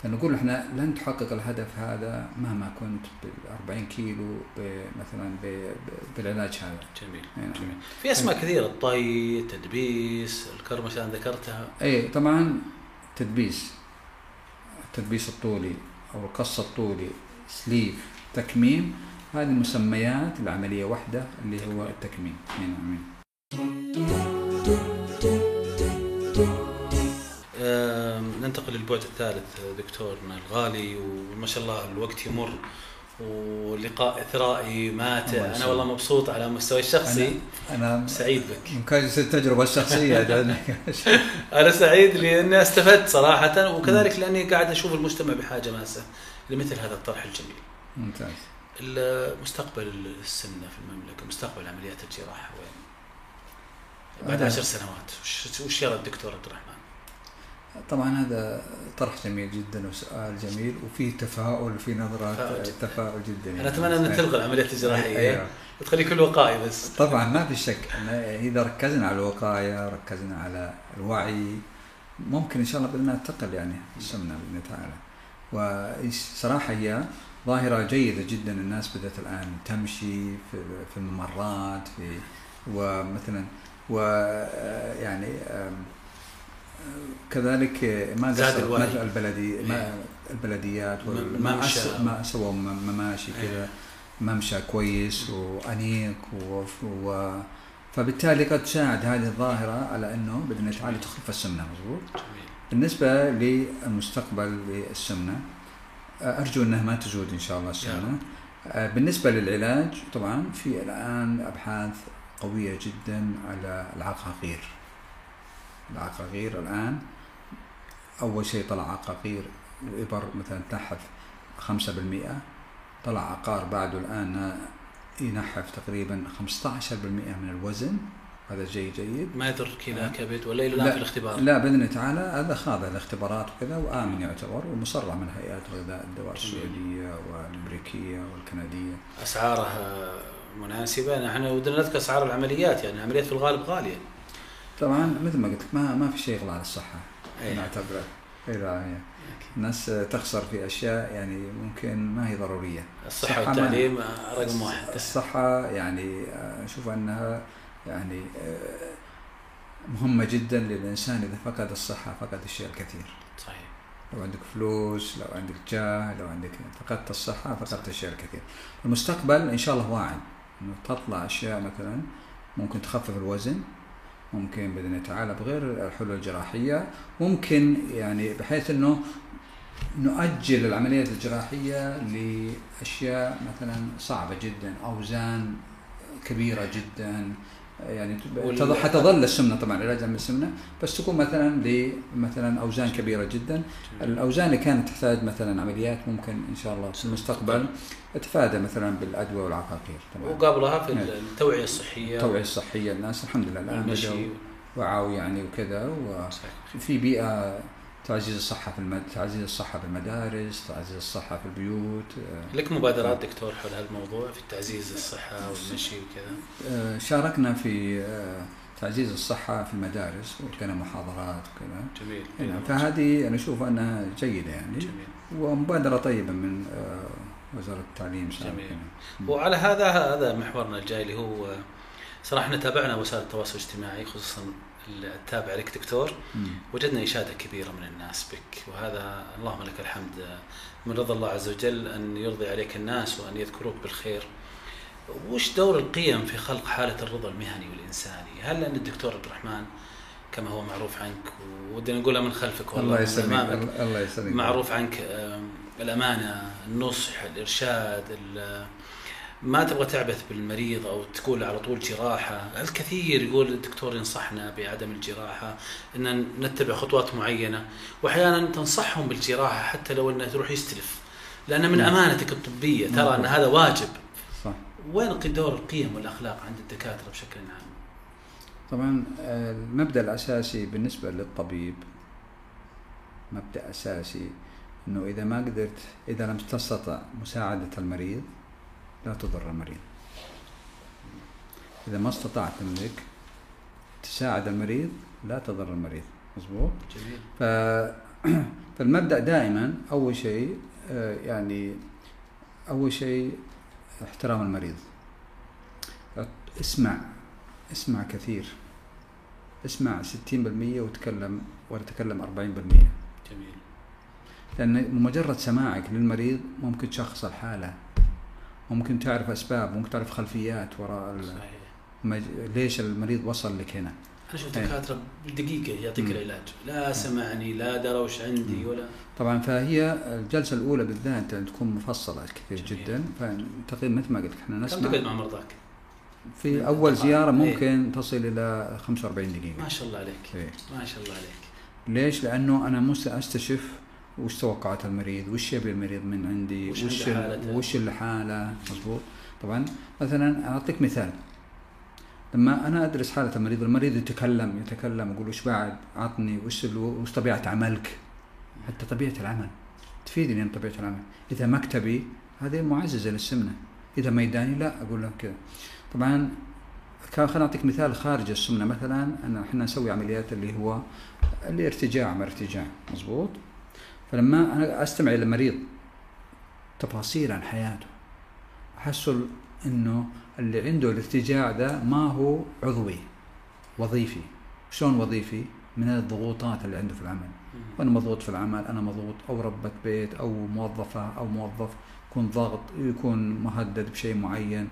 فنقول إحنا لن تحقق الهدف هذا مهما كنت بال 40 كيلو ب- مثلا ب- ب- بالعلاج هذا. جميل نعم. جميل. في أسماء كثيرة الطي التدبيس الكرمشه أنا ذكرتها. أي طبعا تدبيس التدبيس الطولي أو القص الطولي سليف تكميم هذه مسميات العملية واحدة اللي هو التكميم. أي نعم آم، ننتقل للبعد الثالث دكتورنا الغالي وما شاء الله الوقت يمر ولقاء إثرائي ماتع. أنا. والله مبسوط على المستوى الشخصي. أنا أنا سعيد بك. كاجس التجربه الشخصية أنا سعيد لأني استفدت صراحة وكذلك لأني قاعد أشوف المجتمع بحاجة ماسة لمثل هذا الطرح الجميل. ممتاز. مستقبل السمنة في المملكة مستقبل عمليات الجراحة وين؟ بعد عشر سنوات. وش يرى الدكتور عبد الرحمن؟ طبعا هذا طرح جميل جدا وسؤال جميل وفي تفاؤل وفي نظرات تفاؤل جداً. تفاؤل جدا أنا أتمنى ان تلغي العمليات الجراحيه أيوة. وتخلي كل وقائي بس طبعا ما في شك إذا ركزنا على الوقاية ركزنا على الوعي ممكن إن شاء الله بإذن الله تقل يعني السمنه بإذن الله تعالى وصراحة هي ظاهرة جيدة جدا الناس بدأت الآن تمشي في في الممرات في ومثلا و يعني آم، كذلك ما زاد الوعي. البلدي ما إيه. البلديات ما. أس- ما سووا مماشي إيه. كذا ممشى كويس وأنيق و, و فبالتالي قد تساعد هذه الظاهرة على أنه باذن الله تعالى تخف السمنه مضبوط بالنسبة للمستقبل للسمنة أرجو أنها ما تزود إن شاء الله السمنة آه، بالنسبة للعلاج طبعا في الآن أبحاث قوية جدا على العقاقير العقاقير الآن. أول شيء طلع عقاقير الإبر مثلا تنحف 5% طلع عقار بعده الآن ينحف تقريبا 15% من الوزن. هذا شيء جيد. ما يضر كلى آه. كبد ولا إلى في الاختبار؟ لا بإذن الله تعالى هذا خاض الاختبارات وكذا وآمن يعتبر ومصرح من هيئات الغذاء الدواء. السعودية والأمريكية والكندية. أسعارها مناسبة. نحن ودنا نذكر أسعار العمليات يعني العمليات في الغالب غالية. طبعا مثل ما قلت لك ما ما في شيء يغلى على الصحة أي. نعتبره إي لا هي. الناس تخسر في أشياء يعني ممكن ما هي ضرورية. الصحة والتعليم رقم واحد. الصحة يعني آه، أشوف أنها يعني آه، مهمة جدا للإنسان إذا فقد الصحة فقد الشيء الكثير. صحيح. لو عندك فلوس لو عندك جاه لو عندك فقدت الصحة فقدت الشيء الكثير. المستقبل إن شاء الله واعد. إنه تطلع أشياء مثلا ممكن تخفف الوزن ممكن بإذن الله تعالى بغير الحلول الجراحية. ممكن يعني بحيث إنه نؤجل العمليات الجراحية لأشياء مثلا صعبة جدا أوزان كبيرة جدا يعني وال- تظ- حتظل السمنة طبعا علاجها من السمنة بس تكون مثلا لمثلا أوزان كبيرة جدا. الاوزان اللي كانت تحتاج مثلا عمليات ممكن إن شاء الله في المستقبل اتفادى مثلا بالأدوية والعقاقير. طبعا وقبلها في نعم. التوعية الصحية. التوعية الصحية. الناس الحمد لله الآن وعوا يعني وكذا. وفي بيئة تعزيز الصحة في المد... تعزيز الصحة في المدارس تعزيز الصحة في البيوت آه، لك مبادرات دكتور حول هالموضوع في تعزيز الصحة والمشي وكذا؟ آه، شاركنا في آه، تعزيز الصحة في المدارس وكان محاضرات وكذا. جميل. نعم فهذه أنا أشوف أنها جيدة يعني. جميل. ومبادرة طيبة من وزارة التعليم سابقا جميل. وعلى هذا هذا محورنا الجاي اللي هو إحنا تابعنا وسائل التواصل الاجتماعي خصوصا التابع لك دكتور. وجدنا إشادة كبيرة من الناس بك وهذا اللهم لك الحمد. من رضا الله عز وجل أن يرضي عليك الناس وأن يذكروك بالخير. وش دور القيم في خلق حالة الرضا المهني والإنساني؟ هل أن الدكتور عبد الرحمن كما هو معروف عنك ودنا نقولها من خلفك والله الله يسلمك الله يسلمك. معروف عنك الأمانة النصح الإرشاد ال- ما تبغى تعبث بالمريض أو تقول على طول جراحة؟ الكثير يقول الدكتور ينصحنا بعدم الجراحة أن نتبع خطوات معينة وأحيانا تنصحهم بالجراحة حتى لو أنه تروح يستلف. لأن من. أمانتك الطبية ترى نعم. هذا واجب. صح. وين دور القيم والأخلاق عند الدكاترة بشكل عام؟ طبعا المبدأ الأساسي بالنسبة للطبيب مبدأ أساسي إنه إذا ما قدرت إذا لم تستطع مساعدة المريض لا تضر المريض إذا ما استطعت انك تساعد المريض لا تضر المريض. مظبوط؟ جميل. ف... فالمبدأ دائما أول شيء آه، يعني أول شيء احترام المريض. اسمع اسمع كثير. اسمع 60% وتكلم ولا تكلم 40% جميل. لأن مجرد سماعك للمريض ممكن تشخص الحالة. ممكن تعرف أسباب ممكن تعرف خلفيات وراء المج... ليش المريض وصل لك هنا شفت إيه. دكاترة بدقيقة يعطيك مم. العلاج لا سمعني لا درى وش عندي مم. ولا طبعا فهي الجلسة الأولى بالذات تكون مفصلة كثير جميل. جدا فتقريبا مثل ما قلت إحنا كم نسمع تقعد مع مرضاك؟ في أول إيه. زيارة ممكن تصل إلى 45 دقيقة ما شاء الله عليك إيه. ما شاء الله عليك ليش؟ لأنه أنا مست استشف وش توقعات المريض، وش يبي المريض من عندي، وش وش عنده ال- حالته. وش اللي حاله، مضبوط؟ طبعا مثلا أعطيك مثال. لما أنا أدرس حالة المريض المريض يتكلم يتكلم يقول وش بعد؟ عطني وش وش طبيعة عملك؟ حتى طبيعة العمل. تفيدني عن طبيعه العمل. إذا مكتبي هذه معززة للسمنة. إذا ميداني لا أقول لك كذا. طبعا خليني أعطيك مثال خارج السمنة. مثلا إحنا نسوي عمليات اللي هو اللي ارتجاع مع ارتجاع مزبوط فلما أنا أستمع إلى المريض تفاصيل عن حياته احصل إنه اللي عنده الارتجاع ده ما هو عضوي وظيفي. شلون وظيفي؟ من الضغوطات اللي عنده في العمل. وأنا مضغوط في العمل أنا مضغوط أو ربة بيت أو موظفة أو موظف يكون ضغط يكون مهدد بشيء معين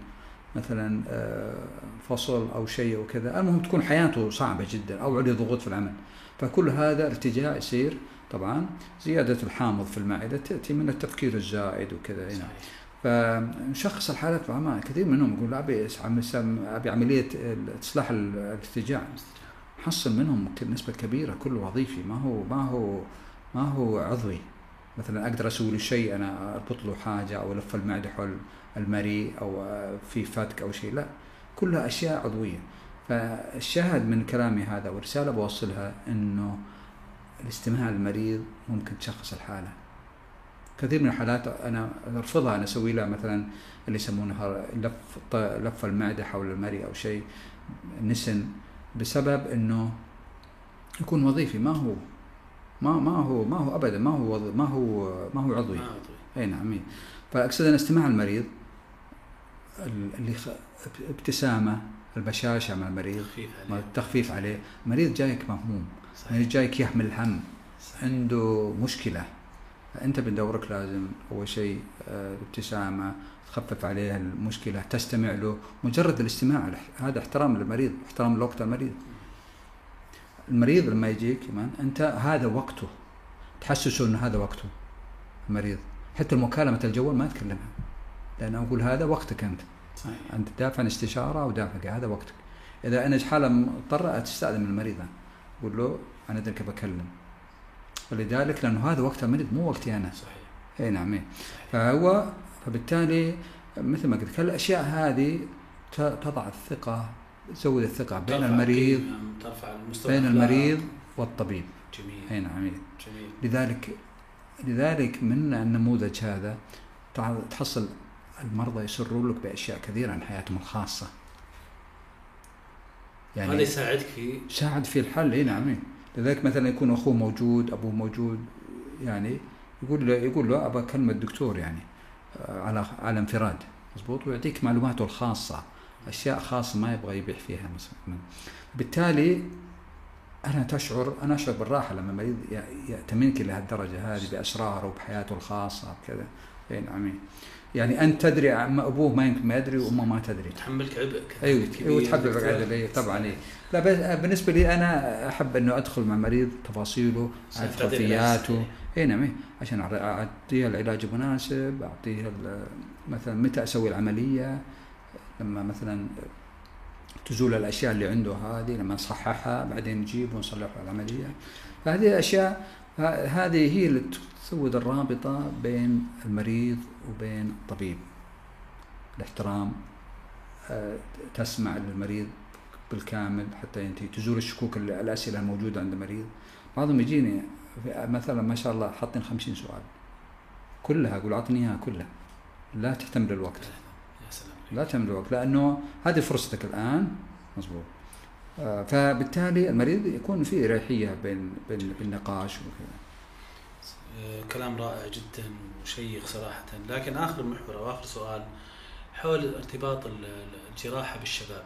مثلا آه، فصل أو شيء أو كذا المهم تكون حياته صعبة جدا أو عليه ضغوط في العمل. فكل هذا ارتجاع يصير طبعا. زيادة الحامض في المعدة تأتي من التفكير الزائد وكذا هنا صحيح. فنشخص الحالات بعمل كثير منهم يقول أبي أبي عملية إصلاح الارتجاع. حصل منهم نسبة كبيرة كله وظيفي ما هو ما هو ما هو عضوي. مثلا أقدر أسوي له شيء أنا أربط له حاجة أو ألف المعده حول المريء أو آه، في فتك أو شيء لا. كلها أشياء عضوية. فالشاهد من كلامي هذا والرسالة بوصلها إنه الاستماع للمريض ممكن تشخص الحالة. كثير من الحالات أنا أرفضها أنا أسوي لها مثلا اللي يسمونها لف لف المعدة حول المريء أو شيء نسن بسبب إنه يكون وظيفي ما هو ما ما هو ما هو ابدا ما هو ما هو ما هو عضوي. أي نعم. فأقصد أن استماع المريض ال- اللي ابتسامة البشاشة مع المريض التخفيف عليه. مريض جايك مهموم. صحيح. مريض جايك يحمل هم. عنده مشكلة. انت بدورك لازم أول شيء آه، الابتسامة تخفف عليه المشكلة تستمع له. مجرد الاستماع هذا احترام للمريض احترام لوقت المريض. المريض لما يجيك كمان أنت هذا وقته. تحسسه إنه هذا وقته المريض. حتى مكالمه الجوال ما تكلمها. لأن أقول هذا وقتك أنت. صحيح. أنت دافع عن استشارة أو دافع هذا وقتك. إذا أنا حالة مضطرة تستاذن من المريض أنا. أقول له أنا ادرك بكلم ولذلك لأنه هذا وقت المريض مو وقتي أنا. صحيح. إي نعم. فهو فبالتالي مثل ما قلت الأشياء هذه تضع الثقة تزود الثقة بين المريض ترفع المستوى بين. المريض والطبيب. جميل. إي نعم إيه. جميل. لذلك لذلك من النموذج هذا تحصل المرضى يسرون لك بأشياء كثيرة عن حياتهم الخاصة. هذا يعني يساعدك في ساعد في الحل إي نعم. لذلك مثلا يكون أخوه موجود أبوه موجود يعني يقول له يقول له ابى اكلم الدكتور يعني آه، على على انفراد مضبوط ويعطيك معلوماته الخاصة أشياء خاصة ما يبغى يبيع فيها مثلا بالتالي أنا تشعر أنا أشعر بالراحة لما المريض ي- يأتمنك لهالدرجة هذه بأسراره وبحياته الخاصة بكذا إي نعم. يعني أنت تدري عن أبوه ما يمكن ما يدري وأمه ما تدري تحملك عبء أيوه كبير. أيوه العدل اي طبعا اي لا بس بالنسبة لي أنا أحب إنه أدخل مع المريض تفاصيله عشان اعرف تعطيه العلاج خلفياته. اي نعم إيه. عشان أعطيه العلاج المناسب أعطيه مثلا متى أسوي العملية لما مثلا تزول الأشياء اللي عنده هذه لما نصححها بعدين نجيب ونصلح العملية فهذه الأشياء هذه هي اللي تسود الرابطة بين المريض وبين الطبيب. الاحترام آه، تسمع للمريض بالكامل حتى ينتهي تزول الشكوك ال- الأسئلة الموجودة عند المريض. بعضهم يجيني مثلا ما شاء الله حاطين خمسين سؤال. كلها أقول أعطني إياها كلها. لا تحتمل الوقت يا سلام. لا تحتمل الوقت لأنه هذه فرصتك الآن. مضبوط فبالتالي المريض يكون في اريحيه بين بين بالنقاش وكذا. آه، كلام رائع جدا وشيق صراحة. لكن آخر محور أو آخر سؤال حول ارتباط ال- ال- الجراحة بالشباب.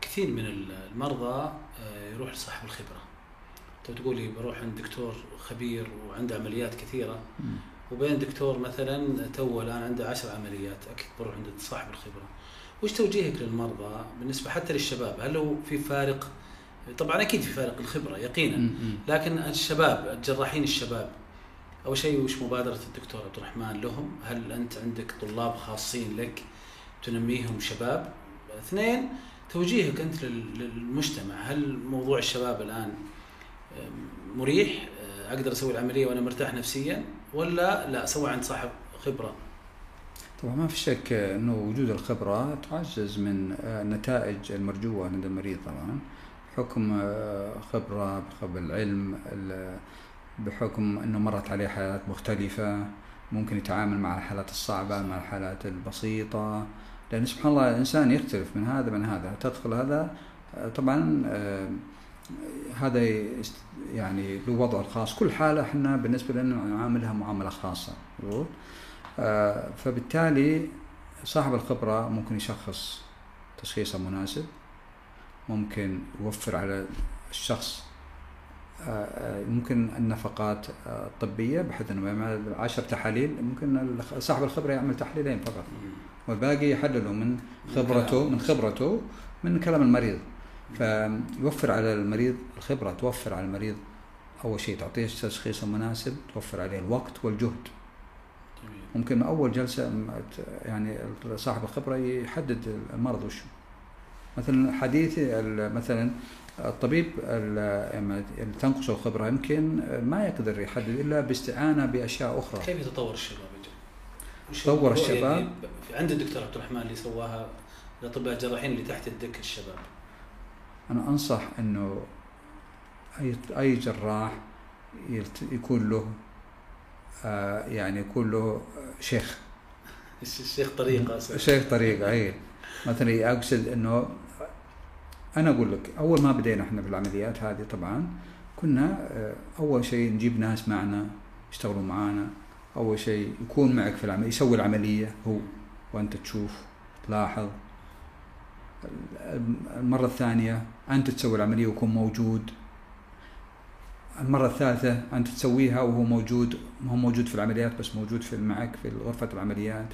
كثير من ال- المرضى آه، يروح لصاحب الخبرة. أنت تقولي بروح عند دكتور خبير وعنده عمليات كثيرة. مم. وبين دكتور مثلا تو الآن عنده عشر عمليات. أكيد بروح عند صاحب الخبرة. وش توجيهك للمرضى بالنسبة حتى للشباب هل هو في فارق طبعا أكيد في فارق الخبرة يقينا. لكن الشباب الجراحين الشباب أول شيء وش مبادرة الدكتور عبد الرحمن لهم؟ هل أنت عندك طلاب خاصين لك تنميهم شباب؟ اثنين توجيهك أنت لل- للمجتمع، هل موضوع الشباب الآن مريح؟ أه، أقدر أسوي العملية وأنا مرتاح نفسيا ولا لا أسوي عند صاحب خبرة؟ طبعا ما في شك إنه وجود الخبرة تعزز من النتائج المرجوة عند المريض طبعا. بحكم خبرة بحكم العلم بحكم إنه مرت عليه حالات مختلفة ممكن يتعامل مع الحالات الصعبة مع الحالات البسيطة. لأن سبحان الله الإنسان يختلف من هذا من هذا. تدخل هذا طبعا هذا يعني له وضعه الخاص كل حالة إحنا بالنسبة لنا نعاملها معاملة خاصة. آه، فبالتالي صاحب الخبرة ممكن يشخص تشخيصه مناسب ممكن يوفر على الشخص آه، آه، ممكن النفقات الطبية بحيث إنه يعمل عشر تحاليل ممكن صاحب الخبرة يعمل تحليلين فقط. والباقي يحلله من خبرته من خبرته من كلام المريض. فيوفر على المريض الخبرة توفر على المريض أول شيء تعطيه التشخيص المناسب توفر عليه الوقت والجهد. ممكن أول جلسة يعني صاحب الخبرة يحدد المرض وش مثلا حديث مثلا الطبيب اللي تنقصه الخبرة يمكن ما يقدر يحدد إلا باستعانة بأشياء أخرى. كيف يتطور الشباب؟ تطور الشباب؟ يعني عند الدكتور عبد الرحمن اللي سواها الأطباء الجراحين اللي تحت الدك الشباب. أنا أنصح أنه أي أي جراح يكون له يعني يكون له شيخ. الشيخ طريقة شيخ طريقة أي مثلا أقصد أنه أنا أقول لك أول ما بدينا إحنا في العمليات هذه طبعا كنا آه، أول شيء نجيب ناس معنا يشتغلوا معنا أول شيء يكون معك في العملية يسوي العملية هو وأنت تشوف تلاحظ. المرة الثانية أنت تسوي العملية ويكون موجود. المرة الثالثة أنت تسويها وهو موجود ما هو موجود في العمليات بس موجود في معك في غرفة العمليات.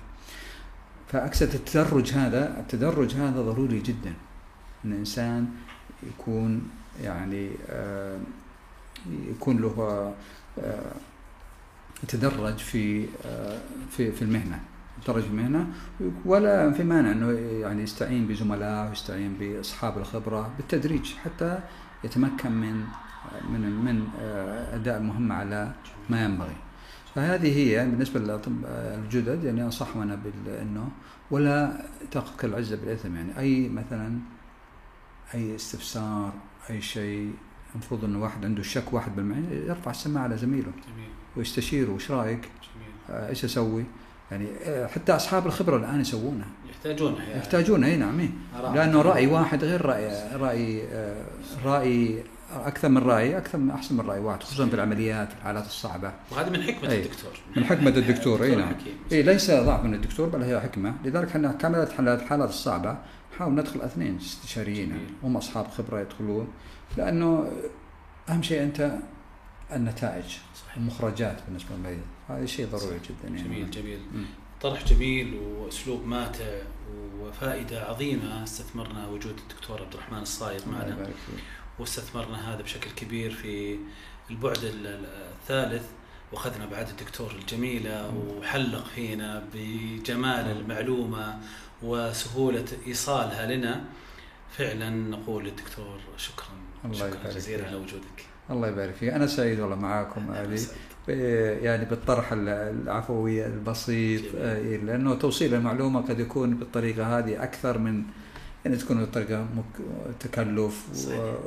فأقصد التدرج هذا التدرج هذا ضروري جدا. أن الإنسان يكون يعني آه، يكون له آه، يتدرج في آه، في في المهنة. درجة المهنة ولا في مانع إنه يعني يستعين بزملاء ويستعين بأصحاب الخبرة بالتدريج حتى يتمكن من من من أداء المهمة على ما ينبغي. فهذه هي بالنسبة للاطباء الجدد يعني انصحهم أنا بانه ولا تاخذ العزة بالإثم يعني أي مثلا أي استفسار أي شيء المفروض إنه واحد عنده شك واحد بالمعين يرفع السماعة على زميله جميل. ويستشيره وش رأيك؟ جميل. آه إيش أسوي؟ يعني آه، حتى أصحاب الخبرة الآن يسوونها يحتاجونها يعني. يحتاجونها إي نعم. لأنه رأي واحد غير رأي رأي آه، رأي أكثر من رأي أكثر من أحسن من راي واحد خصوصا في العمليات في الحالات الصعبة. وهذا من حكمة أي. الدكتور. من حكمة الدكتور أي نعم. إي ليس ضعف من الدكتور بل هي حكمة. لذلك إحنا كامله الحالات الصعبة نحاول ندخل اثنين استشاريين. هم أصحاب خبرة يدخلون. لأنه أهم شيء أنت النتائج صحيح. المخرجات بالنسبة للمريض هذا شيء ضروري جدا يعني. جميل جميل. م. طرح جميل وأسلوب ماتع وفائدة عظيمة استثمرنا وجود الدكتور عبد الرحمن الصايد معنا. واستثمرنا هذا بشكل كبير في البعد الثالث وأخذنا بعد الدكتور الجميلة وحلق فينا بجمال المعلومة وسهولة إيصالها لنا. فعلا نقول للدكتور شكرا الله شكرا جزيلا على وجودك. الله يبارك فيك. أنا سعيد والله معاكم هذه. يعني بالطرح العفوي البسيط آه، لأنه توصيل المعلومة قد يكون بالطريقة هذه أكثر من يعني تكون بطريقه تكلف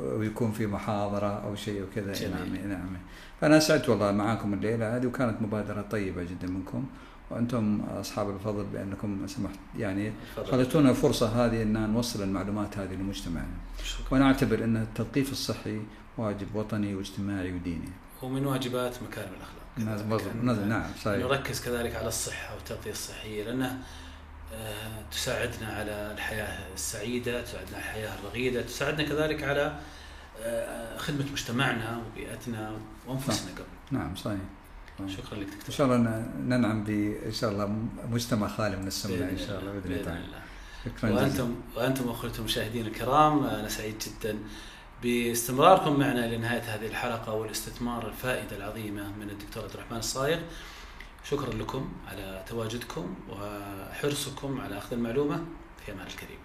ويكون في محاضرة أو شيء وكذا. نعم نعم. فأنا سعدت والله معاكم الليلة هذه وكانت مبادرة طيبة جدا منكم. وأنتم أصحاب الفضل بأنكم سمحت يعني خليتونا الفرصه هذه إن نوصل المعلومات هذه لمجتمعنا. وأنا أعتبر إن التثقيف الصحي واجب وطني واجتماعي وديني. ومن واجبات مكارم الأخلاق. نعم, صحيح. نركز كذلك على الصحة والتغذية الصحية لانها آه، تساعدنا على الحياة السعيدة، تساعدنا على الحياة الرغيدة، تساعدنا كذلك على آه، خدمة مجتمعنا وبيئتنا وأنفسنا قبل. نعم صحيح. شكرا لك دكتور. إن شاء الله ننعم إن شاء الله مجتمع خالي من السمنه إن شاء الله بإذن الله تعالى. شكرا وأنتم وأنتم اخوتي المشاهدين الكرام أنا سعيد جدا باستمراركم معنا لنهاية هذه الحلقة والاستثمار الفائدة العظيمة من الدكتور عبد الرحمن الصايغ شكرا لكم على تواجدكم وحرصكم على أخذ المعلومة في أمان الكريم.